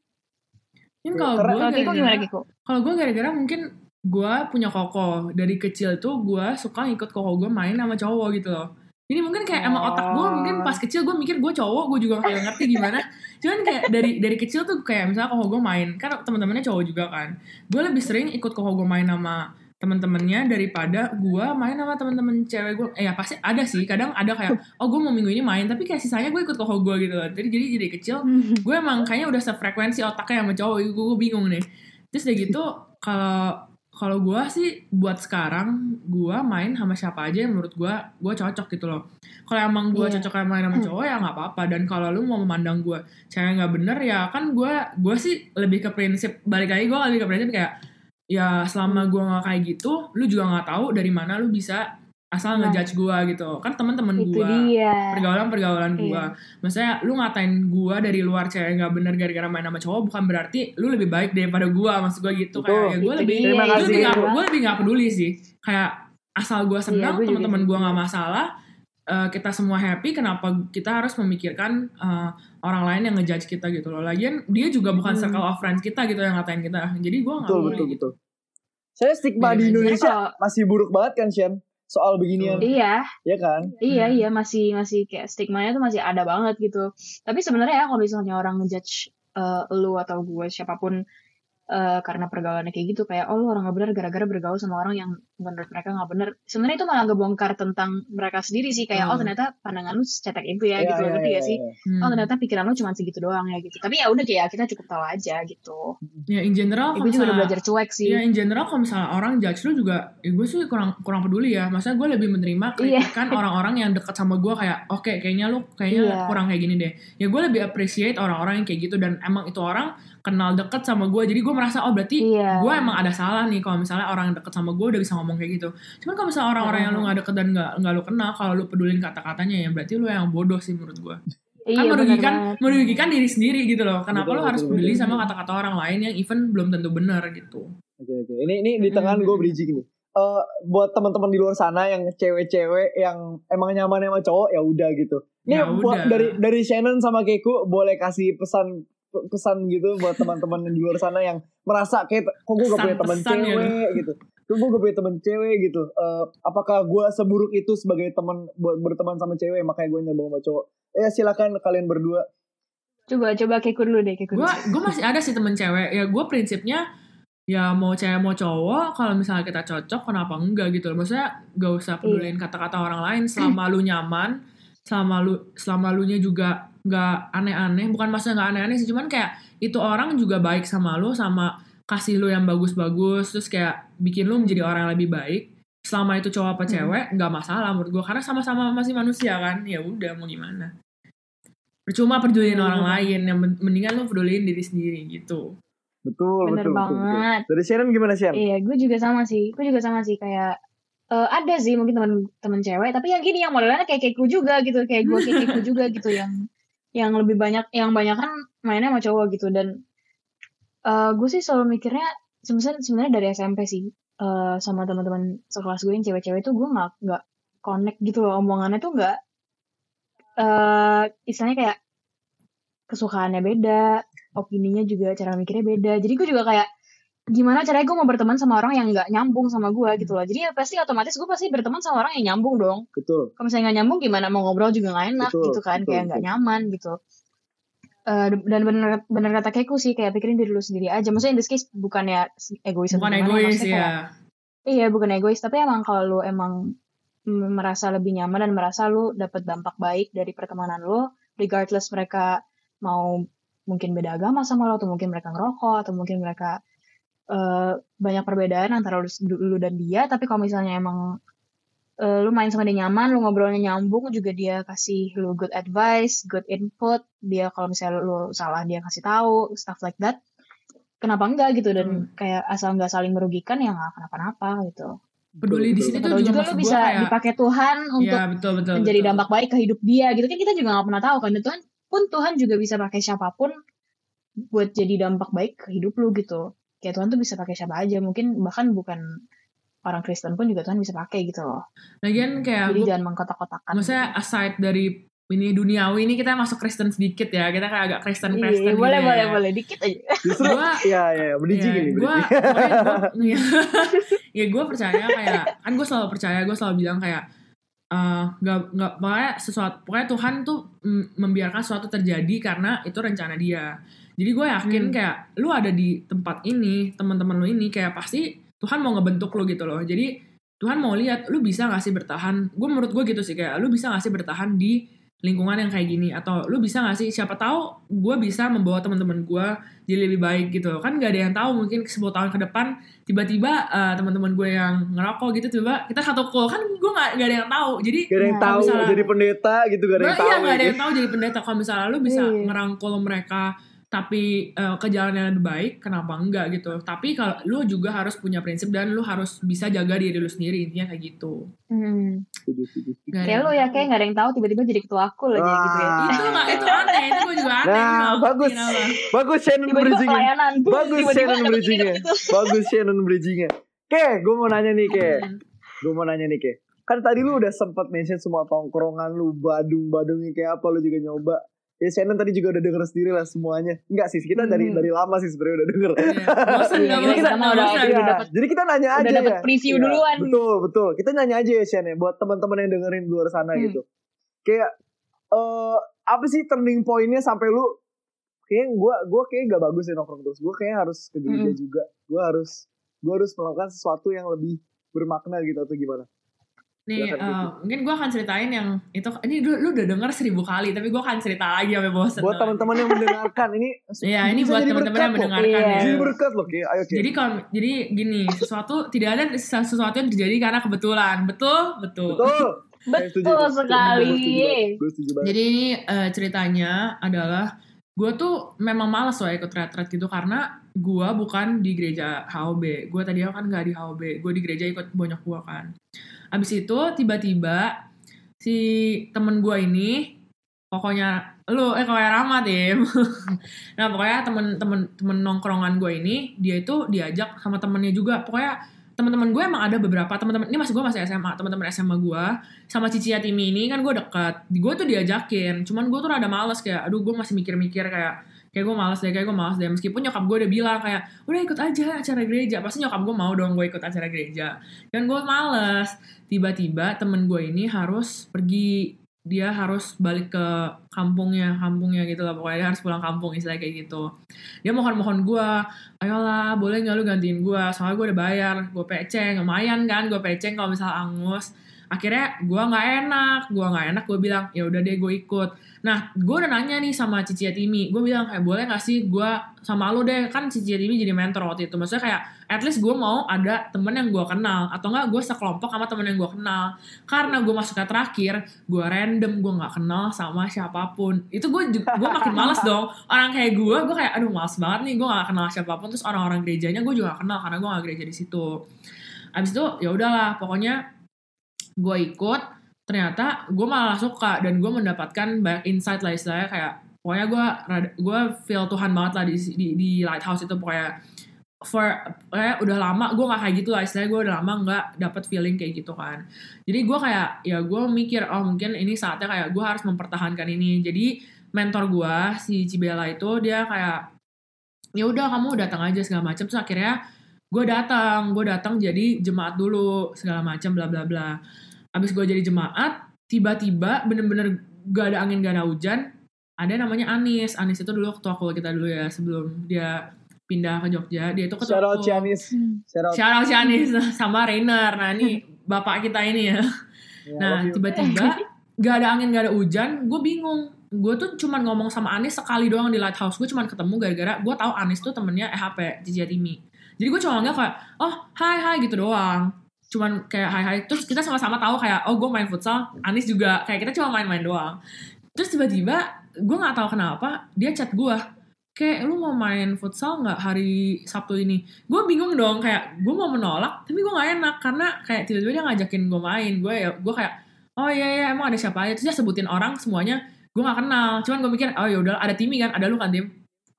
Ini kalau gue
kalau Kiko gimana
gara-gara
Kiko
kalau gue gara-gara mungkin gue punya koko. Dari kecil tuh gue suka ikut koko gue main sama cowok gitu loh jadi mungkin kayak emang otak gue mungkin pas kecil gue mikir gue cowok gue juga gak ngerti gimana. Cuman kayak dari dari kecil tuh kayak misalnya koko gue main kan teman-temannya cowok juga kan. Gue lebih sering ikut koko gue main sama teman-temannya daripada gue main sama teman-teman cewek gue eh ya pasti ada sih kadang ada kayak oh gue mau minggu ini main tapi kayak sisanya gue ikut koko gue gitu jadi jadi jadi kecil gue emang kayaknya udah sefrekuensi otaknya sama cowok gue, gue bingung nih terus udah gitu kalau kalau gue sih buat sekarang gue main sama siapa aja yang menurut gue gue cocok gitu loh. Kalau emang gue
Iya.
cocok main sama cowok ya nggak apa-apa. Dan kalau lu mau memandang gue cewek nggak bener ya kan gue gue sih lebih ke prinsip balik lagi gue lebih ke prinsip kayak ya selama gue nggak kayak gitu lu juga nggak tahu dari mana lu bisa asal
Nah.
ngejudge gue gitu kan teman-teman gue
dia
pergaulan-pergaulan gue.
Iya.
Maksudnya lu ngatain gue dari luar cewek nggak bener gara-gara main sama cowok bukan berarti lu lebih baik daripada gue. Maksud gue gitu
Betul.
kayak ya gue lebih gue lebih nggak
Iya.
gue lebih nggak peduli sih. Kayak asal gue senang
Iya, gue
teman-teman gue nggak masalah. eh, kita semua happy kenapa kita harus memikirkan eh, orang lain yang ngejudge kita gitu loh lagian dia juga bukan
Hmm.
circle of friends kita gitu yang ngatain kita jadi gue nggak
Betul,
peduli
betul,
gitu
betul. Saya stigma
Beda
di
aja.
Indonesia masih buruk banget kan, Shan? Soal beginian,
Iya,
ya kan?
iya,
Hmm.
iya masih masih kayak stigmanya tuh masih ada banget gitu. Tapi sebenarnya ya kalau misalnya orang ngejudge eh, lu atau gue siapa pun eh, karena pergaulannya kayak gitu kayak oh lu orang nggak benar gara-gara bergaul sama orang yang menurut mereka nggak benar. Sebenarnya itu malah ngebongkar tentang mereka sendiri sih kayak oh
Hmm.
ternyata pandangan lu secetek itu ya
Iya,
gitu
iya,
ngerti
iya,
gak sih?
iya.
Hmm.
Oh ternyata pikiran lu cuma segitu doang ya gitu. Tapi ya udah kayak kita cukup tahu aja gitu.
ya in general
Ya,
kalau
gue juga udah belajar cuek sih.
Ya in general kalau misalnya orang judge lu juga, ya gue sih kurang kurang peduli ya. Maksudnya gue lebih menerima
Iya.
kritikan orang-orang yang dekat sama gue kayak, oke kayaknya lu kayaknya
Iya.
kurang kayak gini deh. Ya gue lebih appreciate orang-orang yang kayak gitu dan emang itu orang kenal deket sama gue. Jadi gue merasa oh berarti
Iya.
gue emang ada salah nih kalau misalnya orang yang deket sama gue udah bisa ngomong kayak gitu. Cuman kalau misalnya orang-orang yang lu
Iya.
gak deket dan gak, nggak lu kenal, kalau lu pedulin kata-katanya ya berarti lu yang bodoh sih menurut gue.
Iya,
kan
bener
merugikan merugikan diri sendiri gitu loh. Kenapa
Betul,
lu harus
betul,
peduli
betul.
sama kata-kata orang lain yang even belum tentu benar gitu.
Oke oke. Ini ini di tengah gue bridging nih. Eh buat teman-teman di luar sana yang cewek-cewek yang emang nyaman sama cowok ya udah gitu. Ini
Ya
buat
udah.
dari dari Shannon sama Keku boleh kasih pesan pesan gitu buat teman-teman di luar sana yang merasa kayak kok gue gak punya teman
Pesan-pesan ya,
cewek gitu. Kok gue gak punya teman cewek gitu. Eh, apakah gue seburuk itu sebagai teman buat berteman sama cewek makanya gue nyambung sama cowok. Ya silakan kalian berdua.
Coba coba keku dulu deh keku.
gue
dulu.
gue masih ada sih temen cewek ya gue prinsipnya ya mau cewek mau cowok kalau misalnya kita cocok kenapa enggak gitu loh maksudnya gak usah pedulin kata-kata orang lain selama lu nyaman selama lu selama lu nya juga nggak aneh-aneh bukan maksudnya nggak aneh-aneh sih cuman kayak itu orang juga baik sama lu sama kasih lu yang bagus-bagus terus kayak bikin lu menjadi orang yang lebih baik selama itu cowok apa
Hmm.
cewek nggak masalah menurut gue karena sama-sama masih manusia kan ya udah mau gimana percuma pedulin
Iya,
orang lain yang men- mendingan lu pedulin diri sendiri gitu
Betul
Bener
betul, betul betul.
banget.
Dari Shannon gimana Shan?
Iya, gue juga sama sih. Gue juga sama sih kayak eh, ada sih mungkin teman teman cewek, tapi yang gini yang modelnya kayak keku juga gitu, kayak gue kayak keku juga gitu yang yang lebih banyak yang banyak kan mainnya sama cowok gitu dan eh, gue sih selalu mikirnya sebenarnya sebenarnya dari SMP sih eh, sama teman-teman sekelas gue yang cewek-cewek itu gue nggak nggak connect gitu loh omongannya tuh nggak eh istilahnya kayak kesukaannya beda, opininya juga cara mikirnya beda. Jadi gue juga kayak gimana caranya gue mau berteman sama orang yang nggak nyambung sama gue gitu loh. Jadi ya pasti otomatis gue pasti berteman sama orang yang nyambung dong.
Betul.
Kalau misalnya nggak nyambung gimana mau ngobrol juga nggak enak
Betul,
gitu kan,
betul,
kayak nggak nyaman gitu. Eh, dan bener bener kata Keku sih kayak pikirin diri lu sendiri aja. Maksudnya in this case bukannya egois atau
bukan
gimana,
egois
maksudnya kayak-
ya
Iya bukan egois tapi emang kalau lu emang merasa lebih nyaman dan merasa lu dapat dampak baik dari pertemanan lu, regardless mereka mau mungkin beda agama sama lo atau mungkin mereka ngerokok atau mungkin mereka eh, banyak perbedaan antara lu, lu dan dia, tapi kalau misalnya emang eh, lu main sama dia nyaman, lu ngobrolnya nyambung juga dia kasih lu good advice, good input, dia kalau misalnya lu salah dia kasih tahu, stuff like that. Kenapa enggak gitu? Dan kayak asal nggak saling merugikan ya nggak kenapa-napa gitu.
peduli di sini tuh juga,
juga lu bisa
kayak
dipakai Tuhan untuk
ya betul betul
menjadi
betul.
dampak baik ke hidup dia gitu. Kan kita juga nggak pernah tahu kan. Tuhan pun Tuhan juga bisa pakai siapa pun buat jadi dampak baik ke hidup lu gitu kayak Tuhan tuh bisa pakai siapa aja. Mungkin bahkan bukan orang Kristen pun juga Tuhan bisa pakai gitu loh.
Lagian kayak
jadi
gue
jangan mengkotak-kotakan.
maksudnya aside dari ini duniawi ini kita masuk Kristen sedikit ya. Kita kayak agak Kristen
iya,
Kristen
boleh
gitu
boleh
ya.
boleh dikit aja.
Justru
Gua-
ya ya ya bridging ini
gue
bridging.
ya gue percaya kayak kan gue selalu percaya gue selalu bilang kayak eh, nggak nggak pokoknya sesuatu pokoknya Tuhan tuh mm, membiarkan sesuatu terjadi karena itu rencana dia jadi gue yakin
Hmm.
kayak lu ada di tempat ini teman-teman lu ini kayak pasti Tuhan mau ngebentuk lu gitu loh jadi Tuhan mau lihat lu bisa gak sih bertahan gue menurut gue gitu sih kayak lu bisa gak sih bertahan di lingkungan yang kayak gini atau lu bisa gak sih siapa tahu gue bisa membawa teman-teman gue jadi lebih baik gitu kan gak ada yang tahu mungkin 10 tahun ke depan tiba-tiba eh, teman-teman gue yang ngerokok gitu tiba kita satu kol kan gue gak, gak ada yang tahu jadi
Gak ada yang
Nah,
tahu
misalnya-
jadi pendeta gitu gak ada yang
Nah,
tahu.
iya gak ada
gitu.
yang tahu jadi pendeta kalau misalnya lu bisa
Iya.
ngerangkul mereka tapi eh, ke jalan yang lebih baik kenapa enggak gitu tapi kalau lu juga harus punya prinsip dan lu harus bisa jaga diri lu sendiri intinya kayak gitu
hmm. Kayak lu ya kayak nggak ada yang tahu tiba-tiba jadi ketua aku lagi
Wah.
gitu ya
itu nggak itu aneh itu gue juga aneh
Nah,
Gua nggak
bagus.
kenapa.
Bagus Shannon
tiba-tiba
bridgingnya.
pelayanan boom,
Bagus
tiba-tiba
Shannon
dapet ini,
bridgingnya. Bagus Shannon bridgingnya. Oke, gue mau nanya nih ke. Gue mau nanya nih ke. Kan tadi lu udah sempat mention semua tongkrongan lu, badung-badungnya kayak apa lu juga nyoba. Ya Shannon tadi juga udah denger sendiri lah semuanya. Enggak sih, kita dari
Hmm.
dari lama sih sebenarnya udah denger.
Iya. Bosen
Iya,
bosen
kita udah-
bosen.
udah dapet-
Jadi kita nanya
udah
aja
dapet
ya.
preview
Iya,
duluan.
Betul, betul. Kita nanya aja ya Shan ya buat teman-teman yang dengerin di luar sana
Hmm.
gitu. Kayak eh apa sih turning point-nya sampai lu kayaknya gua gua kayak gak bagus ya nongkrong terus. Gua kayak harus ke gereja
Hmm.
juga. Gua harus gua harus melakukan sesuatu yang lebih bermakna gitu atau gimana?
Nih, eh,
Vicky.
mungkin gue akan ceritain yang itu. Ini lu, lu udah denger seribu kali, tapi gue akan cerita lagi sampai bosen.
Buat teman-teman yang mendengarkan ini
Iya, ini buat teman-teman yang mendengarkan
Iya.
ya.
Jadi berkat loh, Ki. Ayo.
Jadi kalau jadi gini, sesuatu tidak ada sesuatu yang terjadi karena kebetulan. Betul? Betul.
betul.
Betul sekali.
Gue setuju banget.
Jadi ini eh, ceritanya adalah gue tuh memang males loh ikut retret gitu karena gue bukan di gereja HOB. Gue tadi kan nggak di HOB. Gue di gereja ikut banyak gue kan. Abis itu tiba-tiba si temen gue ini pokoknya lu eh kayak Rama tim. nah pokoknya temen-temen temen nongkrongan gue ini dia itu diajak sama temennya juga. Pokoknya teman-teman gue emang ada beberapa teman-teman ini masih gue masih SMA teman-teman SMA gue sama Cici Yatimi ini kan gue deket gue tuh diajakin cuman gue tuh rada males kayak aduh gue masih mikir-mikir kayak kayak gue males deh kayak gue males deh. Meskipun nyokap gue udah bilang kayak udah ikut aja acara gereja. Pasti nyokap gue mau dong gue ikut acara gereja. Kan gue males. Tiba-tiba temen gue ini harus pergi. Dia harus balik ke kampungnya kampungnya gitu lah. Pokoknya dia harus pulang kampung istilahnya kayak gitu. Dia mohon-mohon gue ayolah boleh nggak lu gantiin gue soalnya gue udah bayar. Gue peceng. Lumayan kan gue peceng kalau misal angus akhirnya gue nggak enak gue nggak enak gue bilang ya udah deh gue ikut. Nah gue udah nanya nih sama Cici Yatimi. Gue bilang kayak boleh gak sih gue sama lu deh? Kan Cici Yatimi jadi mentor waktu itu. Maksudnya kayak at least gue mau ada temen yang gue kenal atau enggak gue sekelompok sama temen yang gue kenal. Karena gue masuknya terakhir gue random gue nggak kenal sama siapa pun. Itu gue gue makin males dong. Orang kayak gue gue kayak aduh males banget nih gue gak kenal siapa pun. Terus orang-orang gerejanya gue juga gak kenal karena gue gak gereja di situ. Abis itu ya udahlah pokoknya gue ikut ternyata gue malah suka dan gue mendapatkan banyak insight lah istilahnya kayak pokoknya gue gue feel Tuhan banget lah di di, di lighthouse itu pokoknya for kayak udah lama gue gak kayak gitu lah istilahnya gue udah lama nggak dapet feeling kayak gitu kan. Jadi gue kayak ya gue mikir oh mungkin ini saatnya kayak gue harus mempertahankan ini. Jadi mentor gue si Cibela itu dia kayak ya udah kamu datang aja segala macam. Terus akhirnya gue datang gue datang jadi jemaat dulu segala macam bla bla bla abis gue jadi jemaat tiba-tiba bener-bener gak ada angin gak ada hujan ada namanya Anis Anis itu dulu ketua kul kita dulu ya sebelum dia pindah ke Jogja dia itu ketua
Shout out
kul.
Cianis. Shout out.
Shout out si Anis sama Rainer nah ini bapak kita ini ya
Ya,
Nah, tiba-tiba gak ada angin, gak ada hujan, gue bingung. Gue tuh cuman ngomong sama Anis sekali doang di Lighthouse. Gue cuman ketemu gara-gara gue tahu Anis tuh temennya EHP, Cici Yatimi. Jadi gue cuma nggak kayak, oh hai hai gitu doang. Cuman kayak hai hai. Terus kita sama-sama tahu kayak, oh gue main futsal, Anis juga. Kayak kita cuma main-main doang. Terus tiba-tiba gue nggak tahu kenapa dia chat gue kayak lu mau main futsal nggak hari Sabtu ini? Gue bingung dong kayak gue mau menolak tapi gue nggak enak karena kayak tiba-tiba dia ngajakin gue main. Gue ya gue kayak oh iya iya emang ada siapa aja terus dia sebutin orang semuanya gue nggak kenal. Cuman gue mikir oh ya udah ada Timi kan ada lu kan tim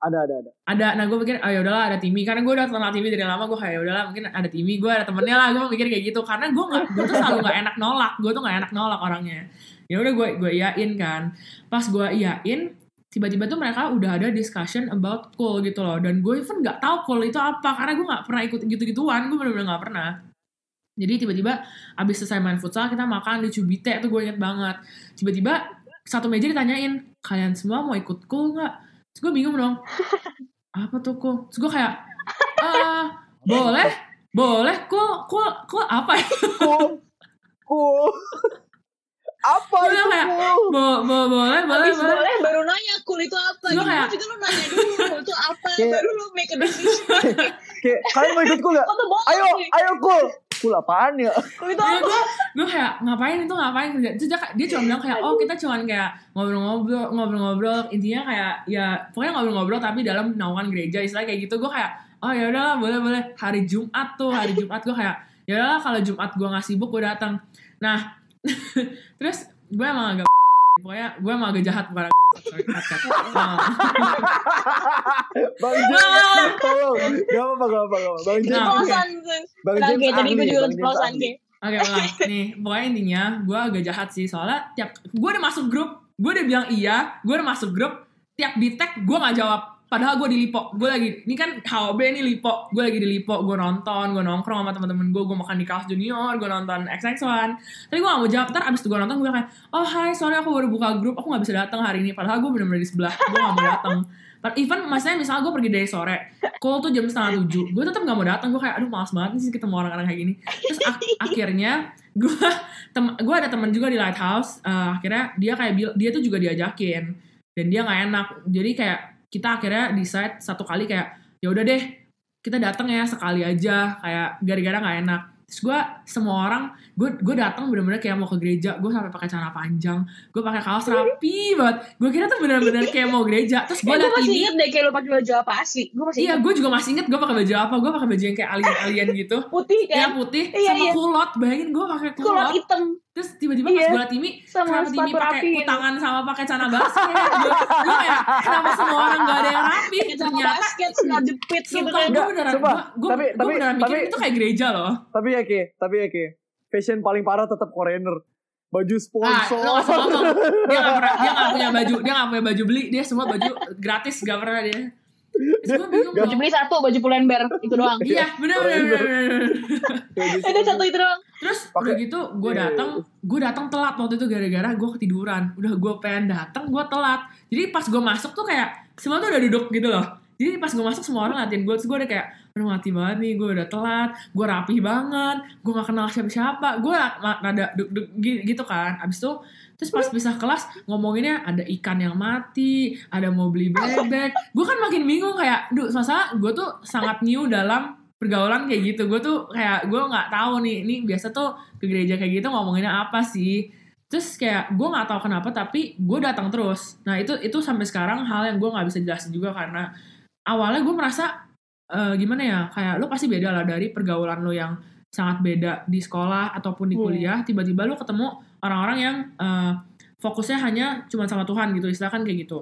Ada ada ada.
ada. Nah gue pikir oh ya udahlah ada Timi karena gue udah kenal Timi dari lama gue kayak "Ya udahlah mungkin ada Timi gue ada temennya lah. Gue mikir kayak gitu. Karena gue nggak gue tuh selalu nggak enak nolak. Gue tuh nggak enak nolak orangnya. Ya udah gue gue iyain kan. Pas gue iyain tiba-tiba tuh mereka udah ada discussion about cool gitu loh. Dan gue even nggak tahu cool itu apa. Karena gue nggak pernah ikut gitu-gituan. Gue bener-bener nggak pernah. Jadi tiba-tiba abis selesai main futsal kita makan di Cubite tuh gue inget banget. Tiba-tiba satu meja ditanyain kalian semua mau ikut cool nggak terus gue bingung dong. Apa tuh cool terus gue kayak ah boleh boleh cool cool cool apa ya?
Cool. Cool. Apa
Gue
itu
kayak, bo, bo, boleh boleh
Abis
boleh.
boleh baru nanya cool itu apa?
Gua
gitu.
kayak-
juga lu nanya dulu itu apa?
Kayak-
baru lu make a decision.
Kayak kalian mau ikut cool gak? Ayo, ayo cool. Cool apaan ya?
itu
Iya
apa?
gue gue kayak ngapain itu ngapain? Terus dia, dia cuma bilang kayak oh kita cuma kayak ngobrol-ngobrol ngobrol-ngobrol. Intinya kayak ya pokoknya ngobrol-ngobrol tapi dalam naungan gereja istilah kayak gitu. Gue kayak oh ya udahlah boleh boleh. Hari Jumat tuh hari Jumat gue kayak ya udahlah kalau Jumat gue nggak sibuk gue datang. Nah terus gue emang agak pokoknya gue emang agak jahat bukan
Bang James, tolong. Gak apa-apa, gak apa-apa. gak. Bang James,
Nah,
Bang
Oke,
James
tadi gue juga
Bang James
ceplosan
ahli.
ke
Oke, ulang. Nih, pokoknya intinya gue agak jahat sih. Soalnya tiap gue udah masuk grup, gue udah bilang iya gue udah masuk grup tiap di tag gue nggak jawab padahal gue di Lipo gue lagi ini kan HOB nih Lipo. Gue lagi di Lipo gue nonton gue nongkrong sama teman-teman gue gue makan di kaos junior gue nonton XX1 tapi gue gak mau jawab ntar abis itu gue nonton gue kayak oh hai sorry aku baru buka grup aku gak bisa datang hari ini. Padahal gue bener-bener di sebelah gue gak mau datang even maksudnya misalnya gue pergi dari sore call tuh jam setengah tujuh gue tetap gak mau datang gue kayak aduh malas banget sih ketemu orang-orang kayak gini. Terus ak- akhirnya gue tem gue ada teman juga di lighthouse eh, akhirnya dia kayak dia tuh juga diajakin dan dia nggak enak. Jadi kayak kita akhirnya decide satu kali kayak ya udah deh kita datang ya sekali aja kayak gara-gara nggak enak. Terus gue semua orang gue gue datang bener-bener kayak mau ke gereja gue sampai pakai celana panjang gue pakai kaos rapi banget gue kira tuh bener-bener kayak mau gereja terus gue
Eh, gue
liat
masih
ini
inget deh kayak lu pakai baju apa asli. Gue masih
iya gue juga masih inget gue pakai baju apa gue pakai baju yang kayak alien-alien gitu
Putih kan?
yang putih
Iya,
sama
iya.
kulot bayangin gue pakai
Kulot
kulot
hitam
terus tiba-tiba
Iya.
pas gue liat Timi
sama
kenapa Timi pakai
gitu.
kutangan sama pakai celana basket gue kayak kenapa semua orang gak ada yang rapi ternyata
basket, celana jepit gitu
Sumpah,
kan.
gue beneran, gue, beneran mikir itu kayak gereja loh.
Tapi ya Ki, tapi ya Ki. Fashion paling parah tetap Koreaner. Baju
Ah,
sponsor.
lo gak usah ngomong. Dia gak pernah, dia gak punya baju, dia gak punya baju beli, dia semua baju gratis, gak pernah dia. Gue bingung
Baju beli satu, baju pull&bear itu doang.
Iya, bener bener bener. bener.
Baju
Ada satu itu doang.
Terus
Pakai-
udah gitu gue
Iya,
datang, gue datang telat waktu itu gara-gara gue ketiduran. Udah gue pengen datang, gue telat. Jadi pas gue masuk tuh kayak semua tuh udah duduk gitu loh. Jadi pas gue masuk semua orang latihan gue, terus gue udah kayak, aduh mati banget nih, gue udah telat, gue rapih banget, gue gak kenal siapa-siapa, gue rada deg-deg gitu kan. Abis itu, terus pas pisah kelas ngomonginnya ada ikan yang mati, ada mau beli bebek. Gue kan makin bingung kayak, duh masa gue tuh sangat new dalam pergaulan kayak gitu. Gue tuh kayak, gue gak tahu nih, ini biasa tuh ke gereja kayak gitu ngomonginnya apa sih. Terus kayak gue nggak tahu kenapa tapi gue datang terus. Nah itu itu sampai sekarang hal yang gue nggak bisa jelasin juga karena awalnya gue merasa eh, gimana ya kayak lo pasti beda lah dari pergaulan lo yang sangat beda di sekolah ataupun di
Iya.
kuliah. Tiba-tiba lo ketemu orang-orang yang eh, fokusnya hanya cuma sama Tuhan gitu istilahnya kan kayak gitu.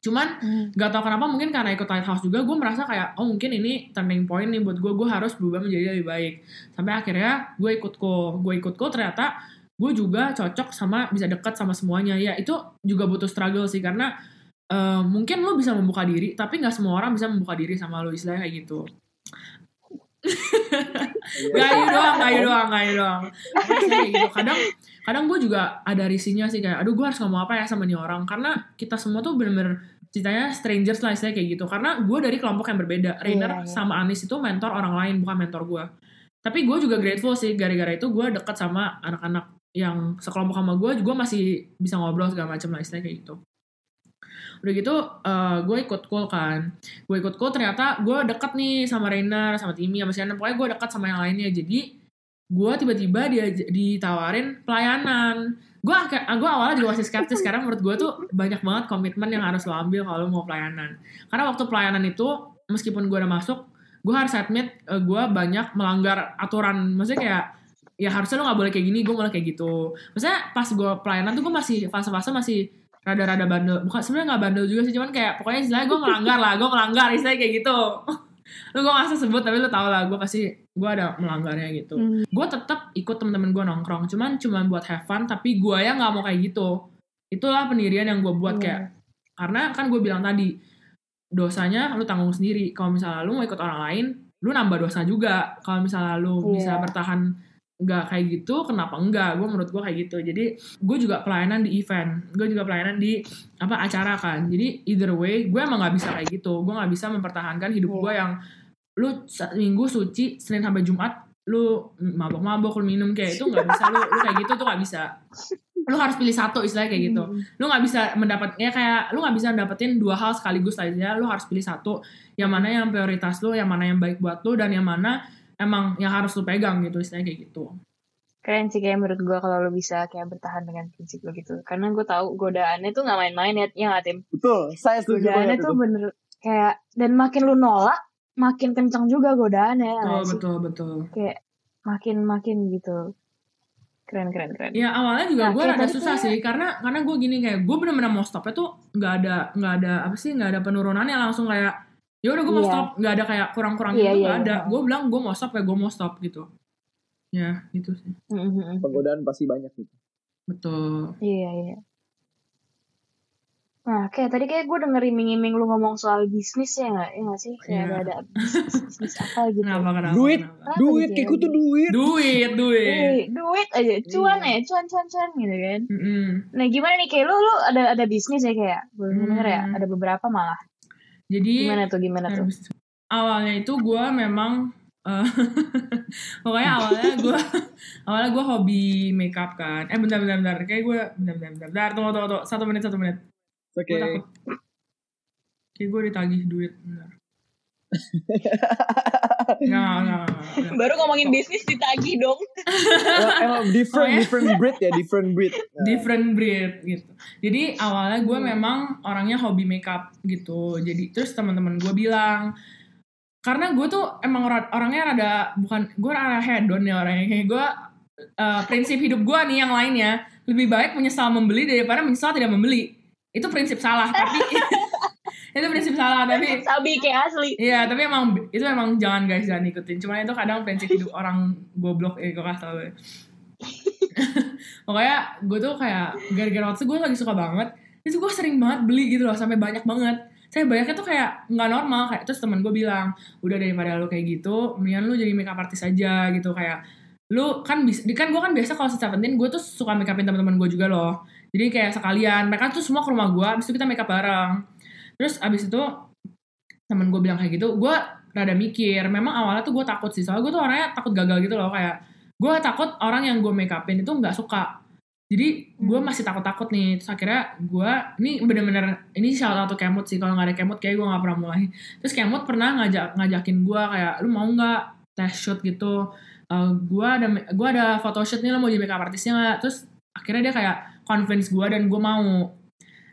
Cuman gak tau kenapa mungkin karena ikut Lighthouse juga gue merasa kayak oh mungkin ini turning point nih buat gue. Gue harus berubah menjadi lebih baik. Sampai akhirnya gue ikut ko gue ikut ko ternyata gue juga cocok sama bisa dekat sama semuanya. Ya itu juga butuh struggle sih karena eh, mungkin lo bisa membuka diri tapi nggak semua orang bisa membuka diri sama lo istilahnya kayak gitu. Gayu doang gayu doang gayu doang. Gitu. Kadang kadang gue juga ada risinya sih kayak aduh gue harus ngomong apa ya sama nih orang? Karena kita semua tuh bener-bener ceritanya strangers lah istilahnya kayak gitu. Karena gue dari kelompok yang berbeda. Rainer
Iya, iya.
sama Anis itu mentor orang lain bukan mentor gue tapi gue juga grateful sih gara-gara itu gue deket sama anak-anak yang sekelompok sama gue juga masih bisa ngobrol segala macam lah istilahnya kayak gitu udah gitu eh, gue ikut cool kan. Gue ikut cool ternyata gue deket nih sama Rainer sama Timmy sama Shannon pokoknya gue deket sama yang lainnya. Jadi gue tiba-tiba dia ditawarin pelayanan. Gue gue awalnya juga masih skeptis karena menurut gue tuh banyak banget komitmen yang harus lo ambil kalau mau pelayanan. Karena waktu pelayanan itu meskipun gue udah masuk gue harus admit eh, gue banyak melanggar aturan. Maksudnya kayak ya harusnya lo nggak boleh kayak gini gue malah kayak gitu. Maksudnya pas gue pelayanan tuh gue masih fase-fase masih rada-rada bandel bukan sebenarnya nggak bandel juga sih cuman kayak pokoknya istilahnya gue melanggar lah gue melanggar istilahnya kayak gitu lu gue nggak usah sebut tapi lu tau lah gue pasti gue ada melanggarnya gitu
Hmm.
gue tetap ikut temen-temen gue nongkrong cuman cuman buat have fun tapi gue yang nggak mau kayak gitu itulah pendirian yang gue buat
Iya.
kayak karena kan gue bilang tadi dosanya lu tanggung sendiri kalau misalnya lu mau ikut orang lain lu nambah dosa juga kalau misalnya lu
Iya.
bisa bertahan nggak kayak gitu kenapa enggak? Gue menurut gue kayak gitu. Jadi gue juga pelayanan di event. Gue juga pelayanan di apa acara kan. Jadi either way gue emang nggak bisa kayak gitu. Gue nggak bisa mempertahankan hidup
Iya.
gue yang lu minggu suci senin sampai jumat lu mabok-mabok lu minum kayak itu nggak bisa. Lu lu kayak gitu tuh nggak bisa. Lu harus pilih satu istilahnya kayak gitu.
Hmm.
lu nggak bisa mendapat ya kayak lu nggak bisa dapetin dua hal sekaligus aja. Lu harus pilih satu. Yang mana yang prioritas lu yang mana yang baik buat lu dan yang mana emang yang harus lu pegang gitu istilahnya kayak gitu
Keren sih kayak menurut gue kalau lo bisa kayak bertahan dengan prinsip lo gitu. Karena gue tahu godaannya tuh nggak main-main ya, ya nggak tim.
Betul, saya setuju
Godaannya tuh
itu.
bener kayak dan makin lu nolak, makin kencang juga godaannya. ya
betul
sih?
betul betul
Kayak makin makin gitu. Keren keren keren.
ya awalnya juga
Nah,
gue
kayak
rada susah
tuh-
sih karena karena gue gini kayak gue bener-bener mau stopnya tuh nggak ada nggak ada apa sih nggak ada penurunannya langsung kayak ya udah gue mau
Iya.
stop nggak ada kayak kurang-kurang
Iya,
gitu
iya,
nggak ada
iya.
gue bilang gue mau stop ya gue mau stop gitu ya gitu sih
Mhm.
Penggodaan pasti banyak gitu.
betul
Iya iya. Nah, kayak tadi kayak gue denger iming-iming lu ngomong soal bisnis ya nggak? Ya nggak sih? Kayak
Iya.
ada ada bisnis, bisnis apa gitu.
Kenapa kenapa?
Duit.
kenapa?
Apa
Duit,
ya?
Kiku tuh duit.
Duit, duit.
Eh, duit aja, cuan
Iya.
ya, cuan, cuan, cuan gitu kan.
Mm-mm.
Nah, gimana nih kayak lu, lu ada ada bisnis ya kayak? Belum
Hmm.
denger ya? Ada beberapa malah.
Jadi
Gimana tuh, gimana tuh?
awalnya itu gue memang eh, pokoknya awalnya gue awalnya gue hobi makeup kan. Eh bentar bentar bentar. Kayak gue bentar bentar bentar, bentar tunggu tunggu tunggu. Satu menit satu menit.
Oke.
takut. Kayak gue ditagih duit bentar nggak nggak nggak, nggak.
Baru ngomongin bisnis ditagih dong.
Emang- Emang different,
Oh, ya?
different breed ya, different breed. Nah,
different breed gitu. Jadi awalnya gue memang orangnya hobi makeup gitu. Jadi terus teman-teman gue bilang karena gue tuh emang ora- orangnya rada bukan gue rada hedon ya orangnya kayak gue eh, prinsip hidup gue nih yang lainnya lebih baik menyesal membeli daripada menyesal tidak membeli. Itu prinsip salah tapi itu prinsip salah tapi
Sabi kayak asli.
Iya, tapi emang itu emang jangan guys jangan ikutin. Cuman itu kadang prinsip hidup orang goblok eh gue kasih tau gue. Pokoknya gue tuh kayak gara-gara waktu itu gue lagi suka banget. Itu gue sering banget beli gitu loh sampai banyak banget. Saya banyaknya tuh kayak nggak normal kayak terus temen gue bilang udah daripada lu kayak gitu, mendingan lu jadi makeup artist aja gitu kayak lu kan bisa kan gue kan biasa kalau Seventeen gue tuh suka make upin teman-teman gue juga loh jadi kayak sekalian mereka tuh semua ke rumah gue abis itu kita make up bareng terus abis itu temen gue bilang kayak gitu gue rada mikir. Memang awalnya tuh gue takut sih soalnya gue tuh orangnya takut gagal gitu loh kayak gue takut orang yang gue make upin itu nggak suka. Jadi gue
Hmm.
masih takut-takut nih terus akhirnya gue ini bener-bener ini out to Kemut sih kalau nggak ada Kemut kayak gue nggak pernah mulai. Terus Kemut pernah ngajak ngajakin gue kayak lu mau nggak test shoot gitu? Eh gue ada gue ada photoshoot nih lo mau jadi makeup artisnya nggak? Terus akhirnya dia kayak convince gue dan gue mau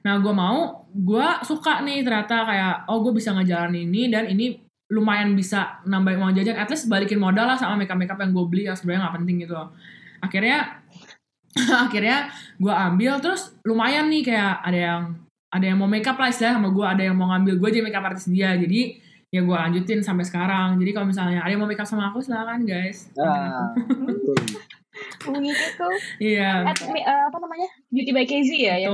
nah gue mau gue suka nih ternyata kayak oh gue bisa ngejalanin ini dan ini lumayan bisa nambahin uang jajan. At least balikin modal lah sama makeup makeup yang gue beli yang sebenarnya nggak penting gitu loh. Akhirnya akhirnya gue ambil terus lumayan nih kayak ada yang ada yang mau makeup lah istilahnya sama gue ada yang mau ngambil gue jadi makeup artis dia. Jadi ya gue lanjutin sampai sekarang. Jadi kalau misalnya ada yang mau makeup sama aku silakan guys.
Ah, betul.
Hubungi itu.
iya
At, mi- eh, apa namanya? Beauty by KZ ya yang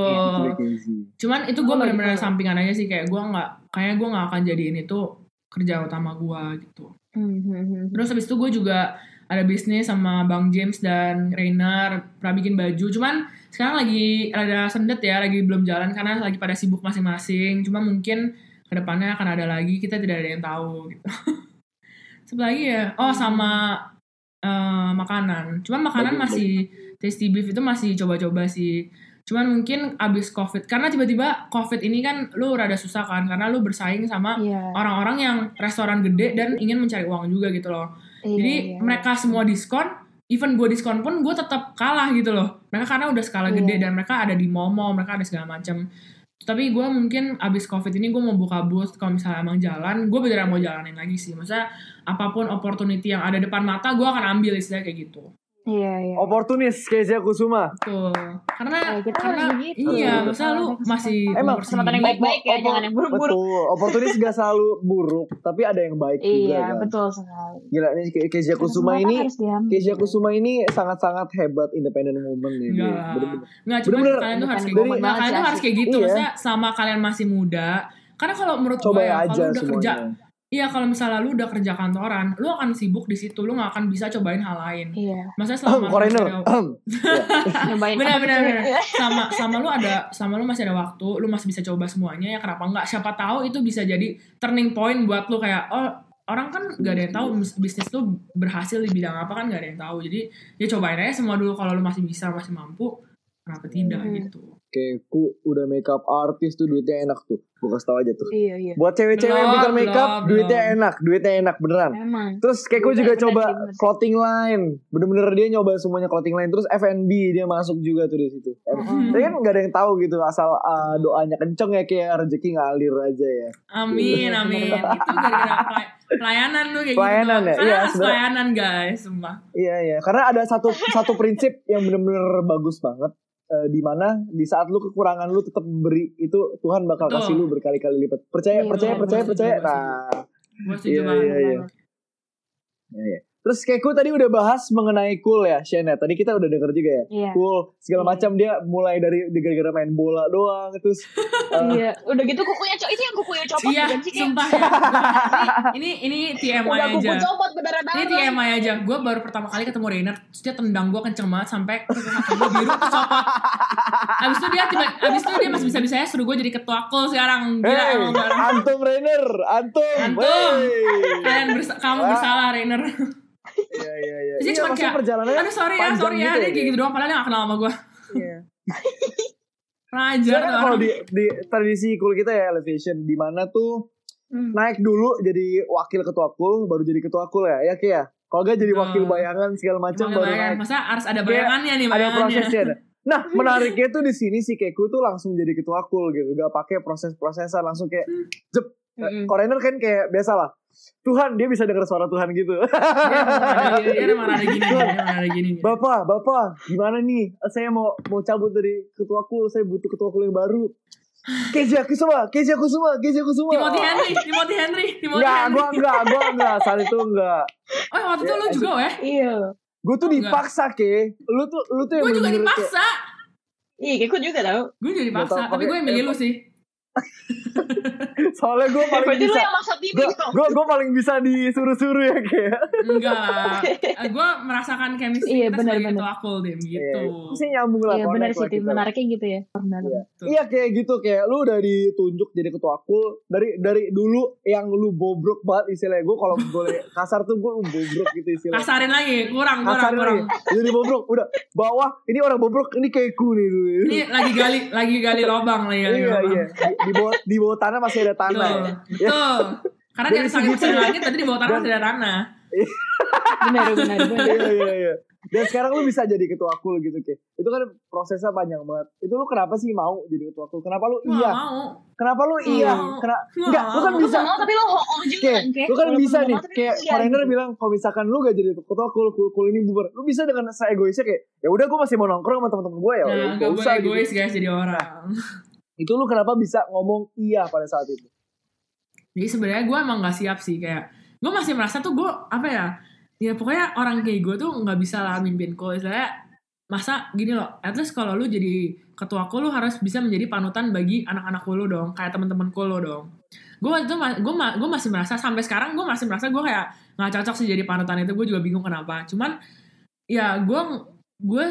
Kenzie.
cuman itu gue
Oh,
bener-bener
gitu.
sampingan aja sih kayak gue nggak kayak gue nggak akan jadiin itu kerja utama gue gitu
Hmm, hmm, hmm.
Terus habis itu gue juga ada bisnis sama Bang James dan Rainer pernah bikin baju. Cuman sekarang lagi ada sendet ya, lagi belum jalan karena lagi pada sibuk masing-masing. Cuma mungkin ke depannya akan ada lagi, kita tidak ada yang tahu gitu. Sebelah lagi ya, oh sama eh, makanan. Cuman makanan masih tasty beef itu masih coba-coba sih. Cuman mungkin abis covid, karena tiba-tiba covid ini kan lu rada susah kan, karena lu bersaing sama
Iya.
orang-orang yang restoran gede dan ingin mencari uang juga gitu loh.
Iya,
Jadi
iya,
mereka semua diskon, even gue diskon pun gue tetap kalah gitu loh. Mereka karena udah skala
Iya.
gede dan mereka ada di momo, mereka ada segala macam. Tapi gue mungkin abis covid ini gue mau buka booth kalau misalnya emang jalan, gue beneran mau jalanin lagi sih. Maksudnya apa pun opportunity yang ada depan mata, gue akan ambil istilahnya kayak gitu.
Iya, iya.
Oportunis Kezia Kusuma.
Tuh, karena
Ya, kita
karena
begitu.
iya,
Harus
masa lu masih
Emang,
kesempatan yang baik-baik ya,
Opor-
jangan yang buruk-buruk.
Betul. Oportunis gak selalu buruk, tapi ada yang baik juga
Iya,
kan.
betul sekali.
Gila nih Ke- Kezia Kusuma
Kesempatan
ini. Kezia Kusuma ini sangat-sangat hebat independent woman nih.
Enggak
dia.
lah.
Bener-bener.
Nggak, cuma kalian tuh harus kayak gitu. Nah, kalian tuh harus kayak gitu.
Iya.
Maksudnya selama kalian masih muda. Karena kalau menurut
Coba
gue ya, kalau udah kerja. Iya kalau misalnya lu udah kerja kantoran, lu akan sibuk di situ, lu nggak akan bisa cobain hal lain.
Iya.
Maksudnya selama lu
Korener.
masih ada-
Nyobain
benar benar
tuh?
Sama sama lu ada sama lu masih ada waktu, lu masih bisa coba semuanya ya kenapa enggak? Siapa tahu itu bisa jadi turning point buat lu kayak oh orang kan gak ada yang tahu bis- bisnis lu berhasil di bidang apa kan gak ada yang tahu. Jadi ya cobain aja semua dulu kalau lu masih bisa, masih mampu. Kenapa tidak
Hmm.
gitu.
Oke, ku udah makeup artis tuh duitnya enak tuh. Gue kasih tau aja tuh.
Iya, iya.
Buat cewek-cewek yang pintar makeup,
belum,
duitnya
belum.
enak, duitnya enak beneran.
Emang.
Terus kayak gue
Bener,
juga
bener
coba
bener
clothing line. Bener-bener dia nyoba semuanya clothing line. Terus F&B dia masuk juga tuh di situ.
Mm-mm.
Tapi kan gak ada yang tahu gitu asal uh, doanya kenceng ya kayak rezeki ngalir aja ya.
Amin, amin. Itu gara-gara pelay- pelayanan tuh kayak
Pelayanan
gitu.
ya?
Karena
Iya,
pelayanan guys, sumpah.
Iya iya, karena ada satu satu prinsip yang bener-bener bagus banget. Eh, di mana di saat lu kekurangan lu tetap beri itu Tuhan bakal
Betul.
kasih lu berkali-kali lipat. Percaya,
Iya,
percaya, percaya, percaya. Nah,
Gue setuju
Iya,
banget.
iya, iya. Ya, ya. Terus Keku tadi udah bahas mengenai cool ya, Shena. Tadi kita udah denger juga ya.
Iya.
Cool, segala
Iya.
macam dia mulai dari di gara-gara main bola doang terus eh,
Iya.
Udah gitu kukunya copot. Itu yang kukunya copot
Iya?
Kayak-
sumpah ya. Ini ini ini TMI
Udah kuku
aja.
copot
Ini
berdarah-darah.
TMI aja. Gue baru pertama kali ketemu Rainer, terus dia tendang gue kenceng banget sampai kuku kaki gue biru terus copot. Abis itu dia tiba, abis itu dia masih bisa bisanya suruh gue jadi ketua kul sekarang. Gila
Hey,
emang
antum Rainer, antum.
Antum. Kalian bersa- kamu bersalah Rainer.
Iya iya iya.
Dia
Iya,
cuma kayak,
perjalanannya
Aduh sorry ya, sorry ya.
gitu
Dia kayak gitu doang padahal dia gak kenal sama gue.
Iya.
Raja
kalau di, di tradisi cool kita ya elevation di mana tuh
Hmm.
naik dulu jadi wakil ketua cool baru jadi ketua cool ya ya kayak kalau gak jadi wakil bayangan segala macam baru
bayangan.
naik
Masa harus ada bayangannya nih
ada
bayangannya.
prosesnya ada. Nah menariknya tuh di sini si Keku tuh langsung jadi ketua cool gitu gak pakai proses-prosesan langsung kayak jep
Mm-mm.
Korener kan kayak biasa lah Tuhan dia bisa dengar suara Tuhan gitu
Dia emang ada- gini, ada gini.
Bapak Bapak gimana nih saya mau mau cabut dari ketua cool saya butuh ketua cool yang baru Keji aku semua Keji aku semua Keji aku semua
Timothy Henry, Timothy Henry, Timothy
Enggak,
Henry.
gua enggak, gua enggak. Saat itu enggak.
Oh waktu itu lu juga weh.
Iya.
Gue tuh
Oh, enggak.
dipaksa ke. Lu tuh lu tuh yang
Gue juga dipaksa.
Iya, kayak juga tau.
Gue juga dipaksa, tapi gue yang milih lu sih.
Soalnya gue paling
Berarti lu
bisa. Gue gue paling bisa disuruh-suruh ya kayak.
Enggak. gue merasakan chemistry
Iya,
kita sebagai
benar-benar.
ketua akul deh gitu.
Pasti nyambung lah.
Iya benar sih menariknya gitu ya.
Iya. Iya kayak gitu kayak lu udah ditunjuk jadi ketua akul dari dari dulu yang lu bobrok banget istilahnya gue kalau boleh kasar tuh gue bobrok gitu istilahnya.
Kasarin lagi, kurang, kurang,
Kasarin
kurang.
lagi. Jadi bobrok udah bawah ini orang bobrok ini keku nih dulu.
Ini lagi gali, lagi gali lobang lagi gali
iya
lobang.
iya di, bawah di bawah tanah masih ada tanah.
Betul,
ya.
betul. Karena
Dari
langit masih ada langit, tadi di bawah tanah masih ada tanah.
Benar benar benar.
iya iya iya dan sekarang lu bisa jadi ketua akul gitu ke itu kan prosesnya panjang banget itu lu kenapa sih mau jadi ketua akul kenapa lu iya
mau.
kenapa lu iya
mau. Nggak
enggak lu kan
mau.
Lu
bisa
gak mau tapi lu hoong juga
Oke,
kan, Kek.
lu kan
Walaupun
bisa nih kayak
iya,
foreigner
gitu.
bilang kalau misalkan lu gak jadi ketua kul kul, kul ini bubar lu bisa dengan seegoisnya kayak ya udah gue masih mau nongkrong sama teman-teman gue ya
Nah,
udah
gak boleh
usah gitu
egois guys jadi orang.
Itu lu kenapa bisa ngomong iya pada saat itu?
Jadi sebenarnya gue emang gak siap sih kayak gue masih merasa tuh gue apa ya ya pokoknya orang kayak gue tuh nggak bisa lah mimpin kul istilahnya masa gini loh at least kalau lu jadi ketua lu harus bisa menjadi panutan bagi anak-anak lu dong kayak teman-teman lu dong. Gue itu gue gue masih merasa sampai sekarang gue masih merasa gue kayak nggak cocok sih jadi panutan itu gue juga bingung kenapa. Cuman ya gue gue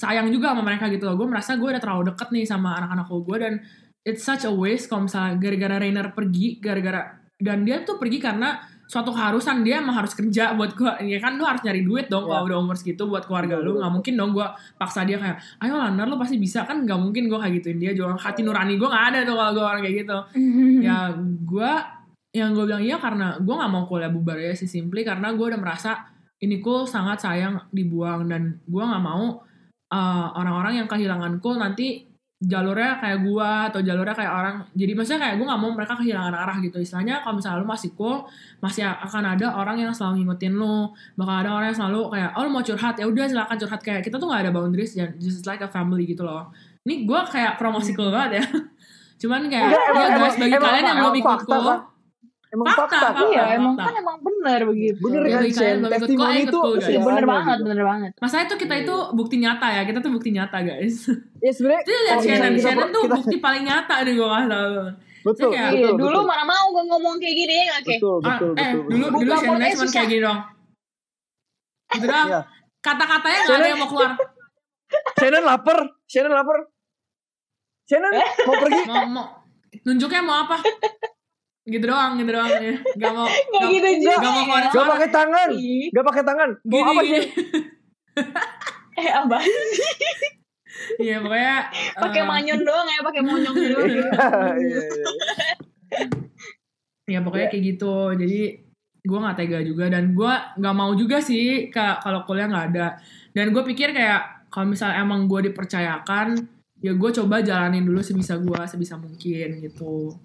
sayang juga sama mereka gitu loh. Gue merasa gue udah terlalu deket nih sama anak-anak gue dan it's such a waste kalau misalnya gara-gara Rainer pergi gara-gara dan dia tuh pergi karena suatu keharusan. Dia emang harus kerja buat gua. Ya kan lu harus nyari duit dong
Ya.
kalau udah umur segitu buat keluarga
Betul,
lu. nggak mungkin dong gua paksa dia kayak ayo Lanar lu pasti bisa. Kan nggak mungkin gua kayak gituin dia. Jual hati nurani gua nggak ada tuh kalau gua orang kayak gitu. Ya gua yang gue bilang iya karena gua nggak mau kuliah bubar ya sih simply karena gua udah merasa ini cool sangat sayang dibuang dan gua nggak mau uh, orang-orang yang kehilangan cool nanti jalurnya kayak gua atau jalurnya kayak orang. Jadi maksudnya kayak gue nggak mau mereka kehilangan arah gitu. Istilahnya kalau misalnya lu masih cool masih akan ada orang yang selalu ngingetin lu. Bakal ada orang yang selalu kayak oh lu mau curhat ya udah silakan curhat. Kayak kita tuh nggak ada boundaries ya just like a family gitu loh. Ini gue kayak promosi cool banget ya. Cuman kayak ya
emang-
guys bagi
emang-
kalian yang belum ikut cool?
Emang
Fakta,
fakta,
fakta.
Iya emang
fakta.
kan emang benar begitu.
bener
Ya,
kan
ikut
testimoni itu.
Iya bener banget
gitu.
bener banget.
masa itu kita itu bukti nyata ya kita tuh bukti nyata guys
ya sebenarnya
itu lihat Shannon
kita-
Shannon tuh
kita-
bukti paling nyata deh gue nggak tahu
betul
kayak-
Iya,
betul
dulu
betul.
mana mau gue ngomong kayak gini ya Kek?
betul
Ah,
betul
eh
betul
dulu
betul.
dulu Shannon cuma kayak gini dong gitu dong
Iya.
kata-katanya nggak ada yang mau keluar
Shannon lapar Shannon lapar Shannon mau pergi
mau mau nunjuknya mau apa gitu doang gitu doang ya. Nggak mau
Nggak
nggak-
gitu juga.
nggak mau keluar
Gak
suara.
pakai tangan.
Ih,
Gak pakai tangan. Mau
gini.
apa
gini
sih?
Eh, apa?
iya pokoknya
Pakai
eh,
manyon doang ya, pakai monyong doang.
Iya, iya, iya.
ya pokoknya kayak gitu. Jadi gue nggak tega juga. Dan gue nggak mau juga sih ka- kalau kuliah nggak ada. Dan gue pikir kayak kalau misalnya emang gue dipercayakan ya gue coba jalanin dulu sebisa gue sebisa mungkin gitu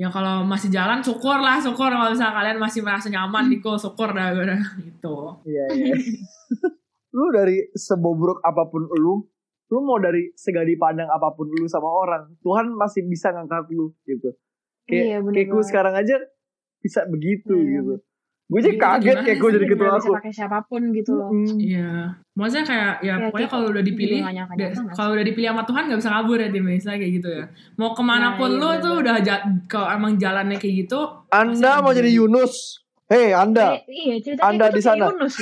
ya kalau masih jalan syukur lah syukur kalau misalnya kalian masih merasa nyaman di kul syukur dah gue gitu
Iya iya. lu dari sebobrok apa pun lu, lu mau dari segala pandang apa pun lu sama orang, Tuhan masih bisa ngangkat lu gitu. Kayak
Iya, bener
kayak gue sekarang aja bisa begitu
Iya,
gitu. Gue sih
Gitu,
kaget
gimana
kayak gue jadi ketua aku.
bisa pakai siapa pun gitu loh.
Mm.
Iya, maksudnya kayak ya,
Ya,
pokoknya kalau udah dipilih, kalau udah dipilih sama Tuhan nggak bisa kabur ya tim misalnya kayak gitu ya. Mau ke mana
Nah,
pun
iya,
lu
bener.
tuh udah ja- kalau emang jalannya kayak gitu.
Anda mau jadi Yunus. Hei, Anda.
Eh, iya ceritanya
Anda di sana.
Yunus.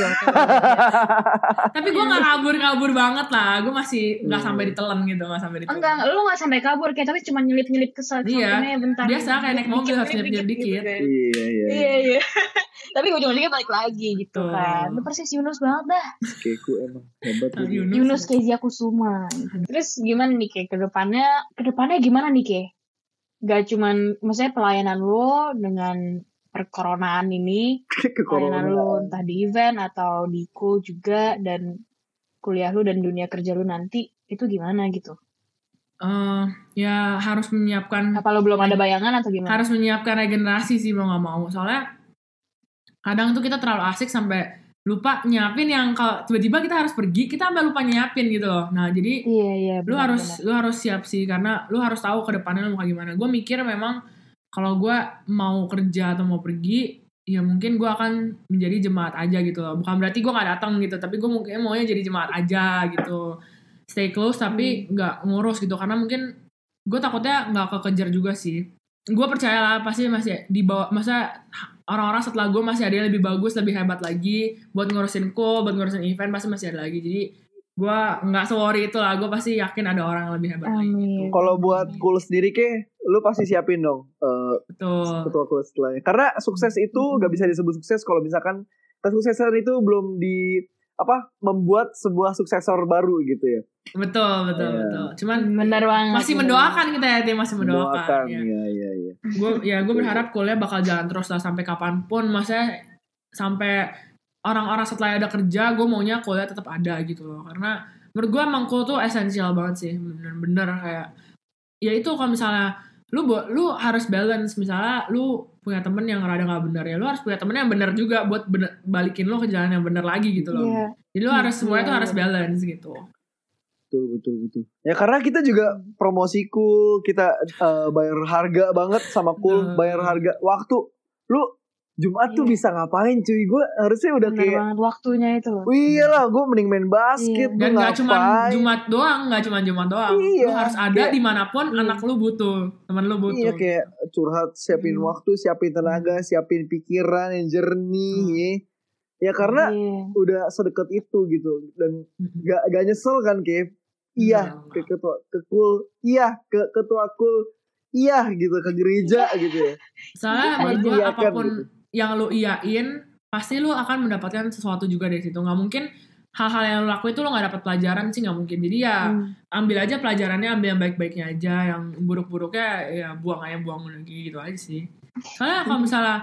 Tapi gue nggak kabur kabur banget lah, gue masih nggak
Hmm.
sampai ditelan gitu, nggak sampai ditelan.
Enggak, lu gak sampai kabur kayak tapi cuma nyelip-nyelip ke
Iya,
sampingnya bentar.
biasa kayak naik mobil harus nyelip-nyelip dikit.
kan.
Iya, iya.
Iya, iya. tapi ujung-ujungnya balik lagi gitu
Tuh.
kan. Lu persis Yunus banget dah.
Keku emang hebat. Gitu.
Yunus.
Yunus Kezia Kusuma. Terus gimana nih kayak ke depannya? Ke depannya gimana nih kayak? Gak cuman maksudnya pelayanan lo dengan perkoronaan ini,
corona.
lo entah di event atau di ku juga dan kuliah lu dan dunia kerja lu nanti itu gimana gitu?
Eh, ya harus menyiapkan
Apa lo belum ada bayangan atau gimana?
harus menyiapkan regenerasi sih mau nggak mau soalnya kadang tuh kita terlalu asik sampai lupa nyiapin yang kalau tiba-tiba kita harus pergi kita sampai lupa nyiapin gitu loh nah jadi
Iya iya.
lu
benar,
harus
benar.
lu harus siap sih karena lu harus tahu ke depannya lu mau kayak gimana gue mikir memang kalau gue mau kerja atau mau pergi ya mungkin gue akan menjadi jemaat aja gitu loh. Bukan berarti gue nggak datang gitu tapi gue mungkin maunya jadi jemaat aja gitu. Stay close tapi nggak ngurus gitu karena mungkin gue takutnya nggak kekejar juga sih. Gue percaya lah pasti masih di bawah masa orang-orang setelah gue masih ada yang lebih bagus lebih hebat lagi buat ngurusin call buat ngurusin event pasti masih ada lagi. Jadi gue nggak se-worry itu lah. Gue pasti yakin ada orang yang lebih hebat lagi
Amin.
Kalau buat cool sendiri ke, lu pasti siapin dong eh,
betul
ketua cool setelahnya. Karena sukses itu gak bisa disebut sukses kalau misalkan kesuksesan itu belum di apa membuat sebuah suksesor baru gitu ya.
betul betul
Iya.
betul cuman
Bener banget.
masih mendoakan kita ya tim masih mendoakan,
Mendoakan,
ya.
ya, ya, ya.
gue ya gue berharap kuliah bakal jalan terus lah sampai kapan pun maksudnya sampai orang-orang setelah ada kerja gue maunya kuliah tetap ada gitu loh karena menurut gue emang kuliah tuh esensial banget sih bener-bener kayak ya itu kalau misalnya lu bu- lu harus balance misalnya lu punya temen yang rada nggak bener ya lu harus punya temen yang bener juga buat bener- balikin lu ke jalan yang bener lagi gitu loh
Iya.
jadi lu harus semuanya
Iya,
tuh harus
iya.
balance gitu
Betul, betul, betul. Ya karena kita juga promosi cool, kita eh, bayar harga banget sama cool,
Betul.
bayar harga waktu. Lu Jumat tuh
Iya.
bisa ngapain cuy? Gue harusnya udah
Bener
kayak,
banget waktunya itu loh.
Wih iya lah, gue mending main basket.
Iya.
gua
dan nggak cuma
ngapain.
Jumat doang nggak cuma Jumat doang
Iya,
lu harus ada
kayak-
di mana pun
Iya.
anak lu butuh teman lu butuh
Iya kayak curhat, siapin
Hmm.
waktu, siapin tenaga, siapin pikiran yang jernih.
Hmm.
Ya. ya karena
Iya.
udah sedekat itu gitu dan
Mm-mm.
gak, gak nyesel kan Kev? Iya
Enggak,
ke ketua ke cool, iya ke ketua cool, iya gitu ke gereja gitu ya.
soalnya menurut gue
Diiyakan
apa pun
gitu.
Yang lu iyain pasti lu akan mendapatkan sesuatu juga dari situ. Nggak mungkin hal-hal yang lu lakuin itu lu nggak dapat pelajaran sih nggak mungkin. Jadi ya
Hmm.
ambil aja pelajarannya ambil yang baik-baiknya aja. Yang buruk-buruknya ya buang aja buang lagi gitu aja sih. Soalnya kalau misalnya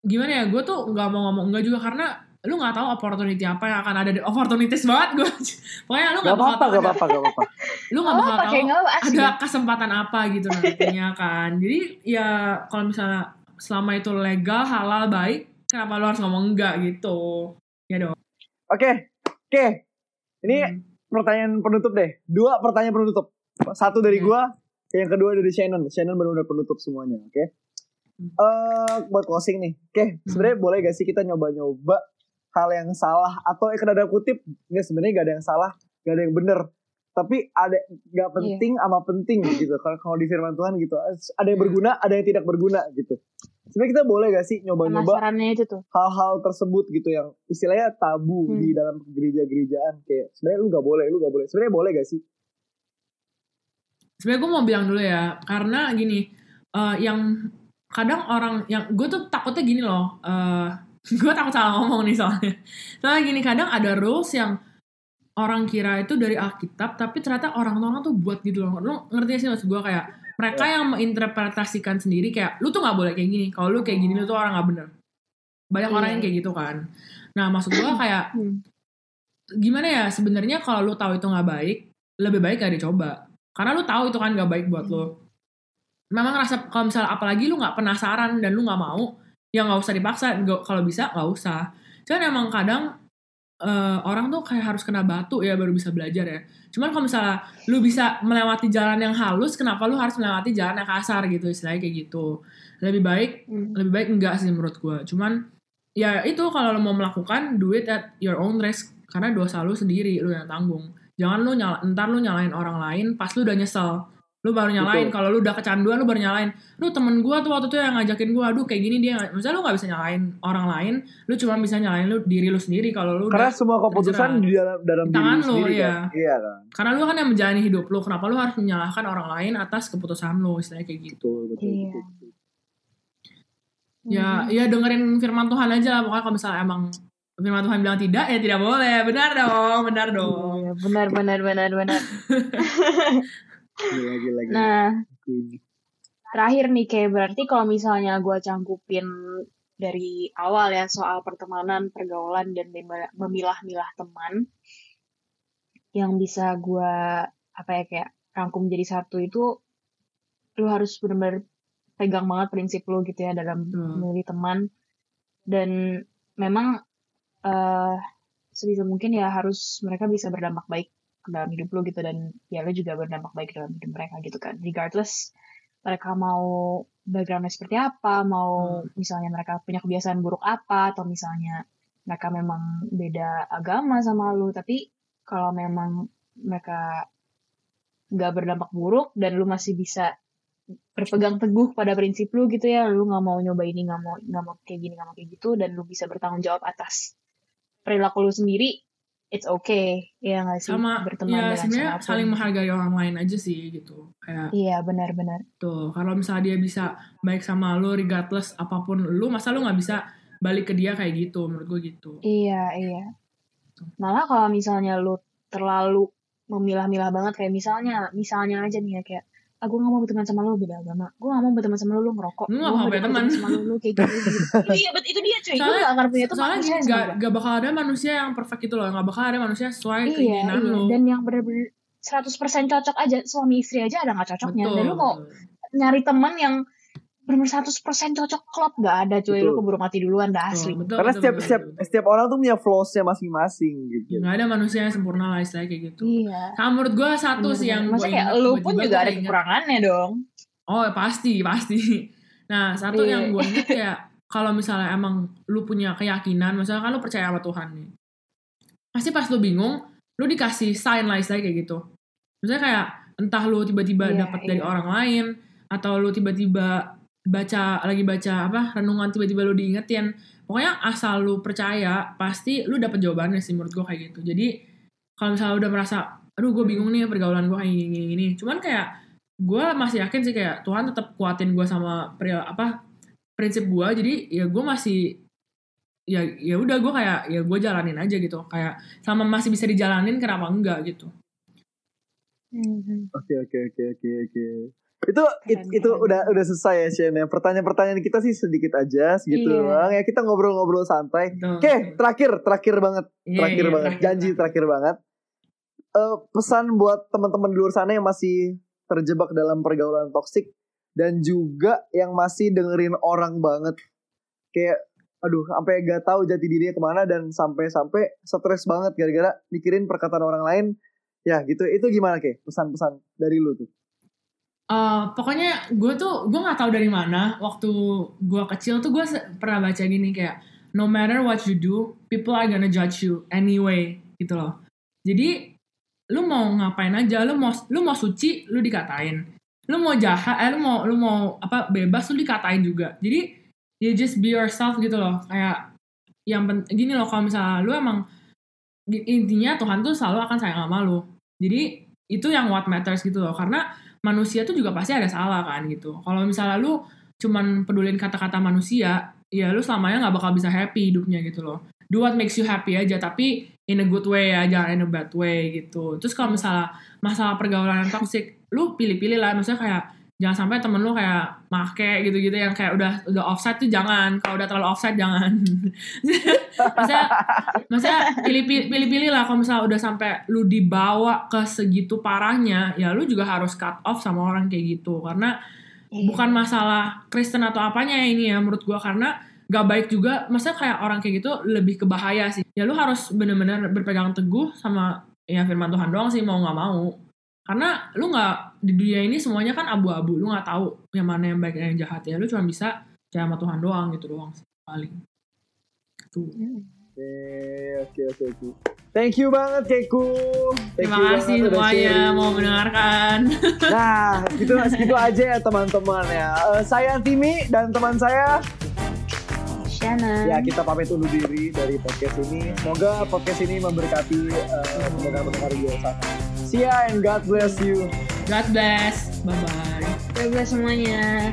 gimana ya gue tuh nggak mau ngomong enggak juga karena lu nggak tahu opportunity apa yang akan ada di opportunities banget gue pokoknya lu
Gak
nggak bakal tahu
gak
ada-
apa-apa, gak apa-apa.
lu nggak bakal
apa
tahu
apa
ada kesempatan apa gitu nantinya kan. Jadi ya kalau misalnya selama itu legal halal baik kenapa lu harus ngomong enggak gitu ya dong
Oke, oke. Ini
Hmm.
pertanyaan penutup deh. Dua pertanyaan penutup. Satu dari
Oke.
gua, yang kedua dari Shannon. Shannon benar-benar penutup semuanya, oke?
Hmm.
Eh, buat closing nih. Oke, sebenarnya boleh gak sih kita nyoba-nyoba hal yang salah atau eh ada kutip nggak sebenarnya gak ada yang salah, gak ada yang bener. Tapi ada
Iya.
gak penting sama penting gitu. Kalau kalau di firman Tuhan gitu, ada yang berguna, ada yang tidak berguna gitu. Sebenarnya kita boleh gak sih nyoba-nyoba
penasarannya itu tuh.
hal-hal tersebut gitu yang istilahnya tabu
Hmm.
di dalam gereja-gerejaan kayak sebenarnya lu gak boleh, lu gak boleh. Sebenarnya boleh gak sih?
sebenarnya gue mau bilang dulu ya karena gini eh, yang kadang orang yang gue tuh takutnya gini loh eh gue takut salah ngomong nih soalnya soalnya gini kadang ada rules yang orang kira itu dari Alkitab tapi ternyata orang-orang tuh buat gitu loh. Lu ngerti sih maksud gue kayak mereka yang menginterpretasikan sendiri kayak lu tuh nggak boleh kayak gini. Kalau lu kayak gini lu tuh orang nggak bener. Banyak orang
Iya.
yang kayak gitu kan. Nah maksud gue kayak
Hmm.
gimana ya sebenarnya kalau lu tahu itu nggak baik lebih baik gak dicoba. Karena lu tahu itu kan nggak baik buat lu. Memang rasa kalau misalnya apalagi lu nggak penasaran dan lu nggak mau ya nggak usah dipaksa. Kalau bisa nggak usah. Cuman emang kadang eh, orang tuh kayak harus kena batu ya baru bisa belajar ya. Cuman kalau misalnya lu bisa melewati jalan yang halus kenapa lu harus melewati jalan yang kasar gitu? Istilahnya kayak gitu. Lebih baik
Hmm.
lebih baik enggak sih menurut gue cuman ya itu kalau lo mau melakukan do it at your own risk. Karena dosa lu sendiri lu yang tanggung. Jangan lu nyala, ntar lu nyalain orang lain pas lu udah nyesel lu baru nyalain kalau lu udah kecanduan lu baru nyalain lu temen gua tuh waktu itu yang ngajakin gua aduh kayak gini dia nggak-" misalnya lu nggak bisa nyalain orang lain lu cuma bisa nyalain lu diri lu sendiri kalau lu
Karena
udah
semua keputusan di dalam dalam
Di
diri
tangan
lu
lu,
sendiri
iya.
kan. Iya kan.
karena lu kan yang menjalani hidup lu kenapa lu harus menyalahkan orang lain atas keputusan lu istilahnya kayak gitu
Betul, betul,
Iya.
betul. betul.
ya ya dengerin firman Tuhan aja lah pokoknya kalau misalnya emang firman Tuhan bilang tidak ya tidak boleh benar dong benar dong
Iya, benar benar benar benar.
Gila, gila, gila.
Nah, terakhir nih kayak berarti kalau misalnya gue canggupin dari awal ya soal pertemanan, pergaulan dan mem- memilah-milah teman yang bisa gue apa ya kayak rangkum jadi satu itu lu harus benar-benar pegang banget prinsip lu gitu ya dalam
Hmm.
memilih teman dan memang eh sebisa mungkin ya harus mereka bisa berdampak baik dalam hidup lu gitu dan ya lu juga berdampak baik dalam hidup mereka gitu kan. Regardless mereka mau backgroundnya seperti apa mau misalnya mereka punya kebiasaan buruk apa atau misalnya mereka memang beda agama sama lu tapi kalau memang mereka nggak berdampak buruk dan lu masih bisa berpegang teguh pada prinsip lu gitu ya lu nggak mau nyoba ini nggak mau nggak mau kayak gini nggak mau kayak gitu dan lu bisa bertanggung jawab atas perilaku lu sendiri it's okay. Ya nggak sih?
Sama
berteman
ya
dengan
sebenarnya saling menghargai orang lain aja sih gitu. Kayak
iya benar-benar.
tuh kalau misalnya dia bisa baik sama lu regardless apa pun lu masa lu nggak bisa balik ke dia kayak gitu menurut gue gitu.
Iya, iya. Malah kalau misalnya lu terlalu memilah-milah banget kayak misalnya, misalnya aja nih ya kayak ah gue gak mau berteman sama lu beda agama. Gue gak mau berteman sama lu lu ngerokok.
Nggak
Gua
mau
nggak
punya teman.
sama lu lu kayak gitu, gitu.
iya bet itu dia cuy.
Lu gak akan punya teman.
soalnya gak, gak bakal ada manusia yang perfect gitu loh gak bakal ada manusia sesuai
iya,
keinginan
iya.
lu.
Dan yang bener-bener 100% cocok aja suami istri aja ada gak cocoknya.
Betul,
dan lu mau nyari teman yang bener-bener 100% cocok klop gak ada cuy lu
Betul.
keburu mati duluan dah asli
betul,
Karena
betul,
setiap
betul,
setiap
betul.
setiap orang tuh punya flaws-nya masing-masing gitu.
Nggak ada manusia yang sempurna lah istilahnya kayak gitu
iya
sama menurut gue satu sih yang gue
kayak
ingat
lu pun juga ada kekurangannya dong
Oh pasti pasti. Nah satu
Iya.
yang gue inget kayak kalau misalnya emang lu punya keyakinan, misalnya kan lu percaya sama Tuhan nih, pasti pas lu bingung, lu dikasih sign lah istilahnya kayak gitu. Misalnya kayak entah lu tiba-tiba
Iya,
dapat
iya.
dari orang lain, atau lu tiba-tiba baca lagi baca apa renungan tiba-tiba lu diingetin. Pokoknya asal lu percaya, pasti lu dapet jawabannya sih menurut gue kayak gitu. Jadi kalau misalnya udah merasa, aduh gue bingung nih pergaulan gue kayak gini, gini, gini. Cuman kayak gue masih yakin sih kayak Tuhan tetap kuatin gue sama peril apa prinsip gue jadi ya gue masih ya ya udah gue kayak ya gue jalanin aja gitu kayak sama masih bisa dijalanin kenapa enggak gitu
Mhm.
Oke oke oke oke oke. Itu it- itu
keren.
udah udah selesai ya Shen ya. Pertanyaan-pertanyaan kita sih sedikit aja segitu
Iya.
doang ya kita ngobrol-ngobrol santai. Oke,
betul.
terakhir terakhir banget,
Iya,
terakhir
iya,
banget. Janji terakhir banget. Eh, pesan buat teman-teman di luar sana yang masih terjebak dalam pergaulan toksik dan juga yang masih dengerin orang banget kayak aduh sampai gak tahu jati dirinya ke mana dan sampai-sampai stres banget gara-gara mikirin perkataan orang lain ya gitu itu gimana kayak pesan-pesan dari lu tuh
Eh, pokoknya gue tuh gue nggak tahu dari mana. Waktu gue kecil tuh gue pernah baca gini kayak no matter what you do people are gonna judge you anyway gitu loh. Jadi lu mau ngapain aja lu mau lu mau suci lu dikatain. Lu mau jahat eh, lu mau lu mau apa bebas lu dikatain juga. Jadi you just be yourself gitu loh. Kayak yang gini loh kalau misalnya lu emang intinya Tuhan tuh selalu akan sayang sama lu. Jadi itu yang what matters gitu loh. Karena manusia tuh juga pasti ada salah kan gitu. Kalau misalnya lu cuman pedulin kata-kata manusia ya lu selamanya nggak bakal bisa happy hidupnya gitu loh. Do what makes you happy aja tapi in a good way ya jangan in a bad way gitu. Terus kalau misalnya masalah pergaulan yang toxic lu pilih-pilih lah. Maksudnya kayak jangan sampai temen lu kayak make gitu-gitu yang kayak udah udah offside tuh jangan. Kalau udah terlalu offside jangan. Maksudnya maksudnya pilih-pilih pilih-pilih lah. Kalau misalnya udah sampai lu dibawa ke segitu parahnya ya lu juga harus cut off sama orang kayak gitu. Karena
Iya.
bukan masalah Kristen atau apanya ya ini ya menurut gua. Karena gak baik juga maksudnya kayak orang kayak gitu lebih ke bahaya sih. Ya lu harus bener-bener berpegang teguh sama ya firman Tuhan doang sih mau nggak mau karena lu nggak di dunia ini semuanya kan abu-abu lu nggak tahu yang mana yang baik dan yang jahat ya lu cuma bisa percaya sama Tuhan doang gitu doang sih paling gitu.
Oke, oke, oke, oke. Thank you banget Keku. Thank
Terima
you
kasih semuanya mau mendengarkan.
Nah, gitu segitu aja ya teman-teman ya. Eh, saya Timi dan teman saya
Shannon.
ya kita pamit undur diri dari podcast ini. Semoga podcast ini memberkati eh, pendengar-pendengar di sana. See ya and God bless you.
God bless. Bye bye.
Bye-bye semuanya.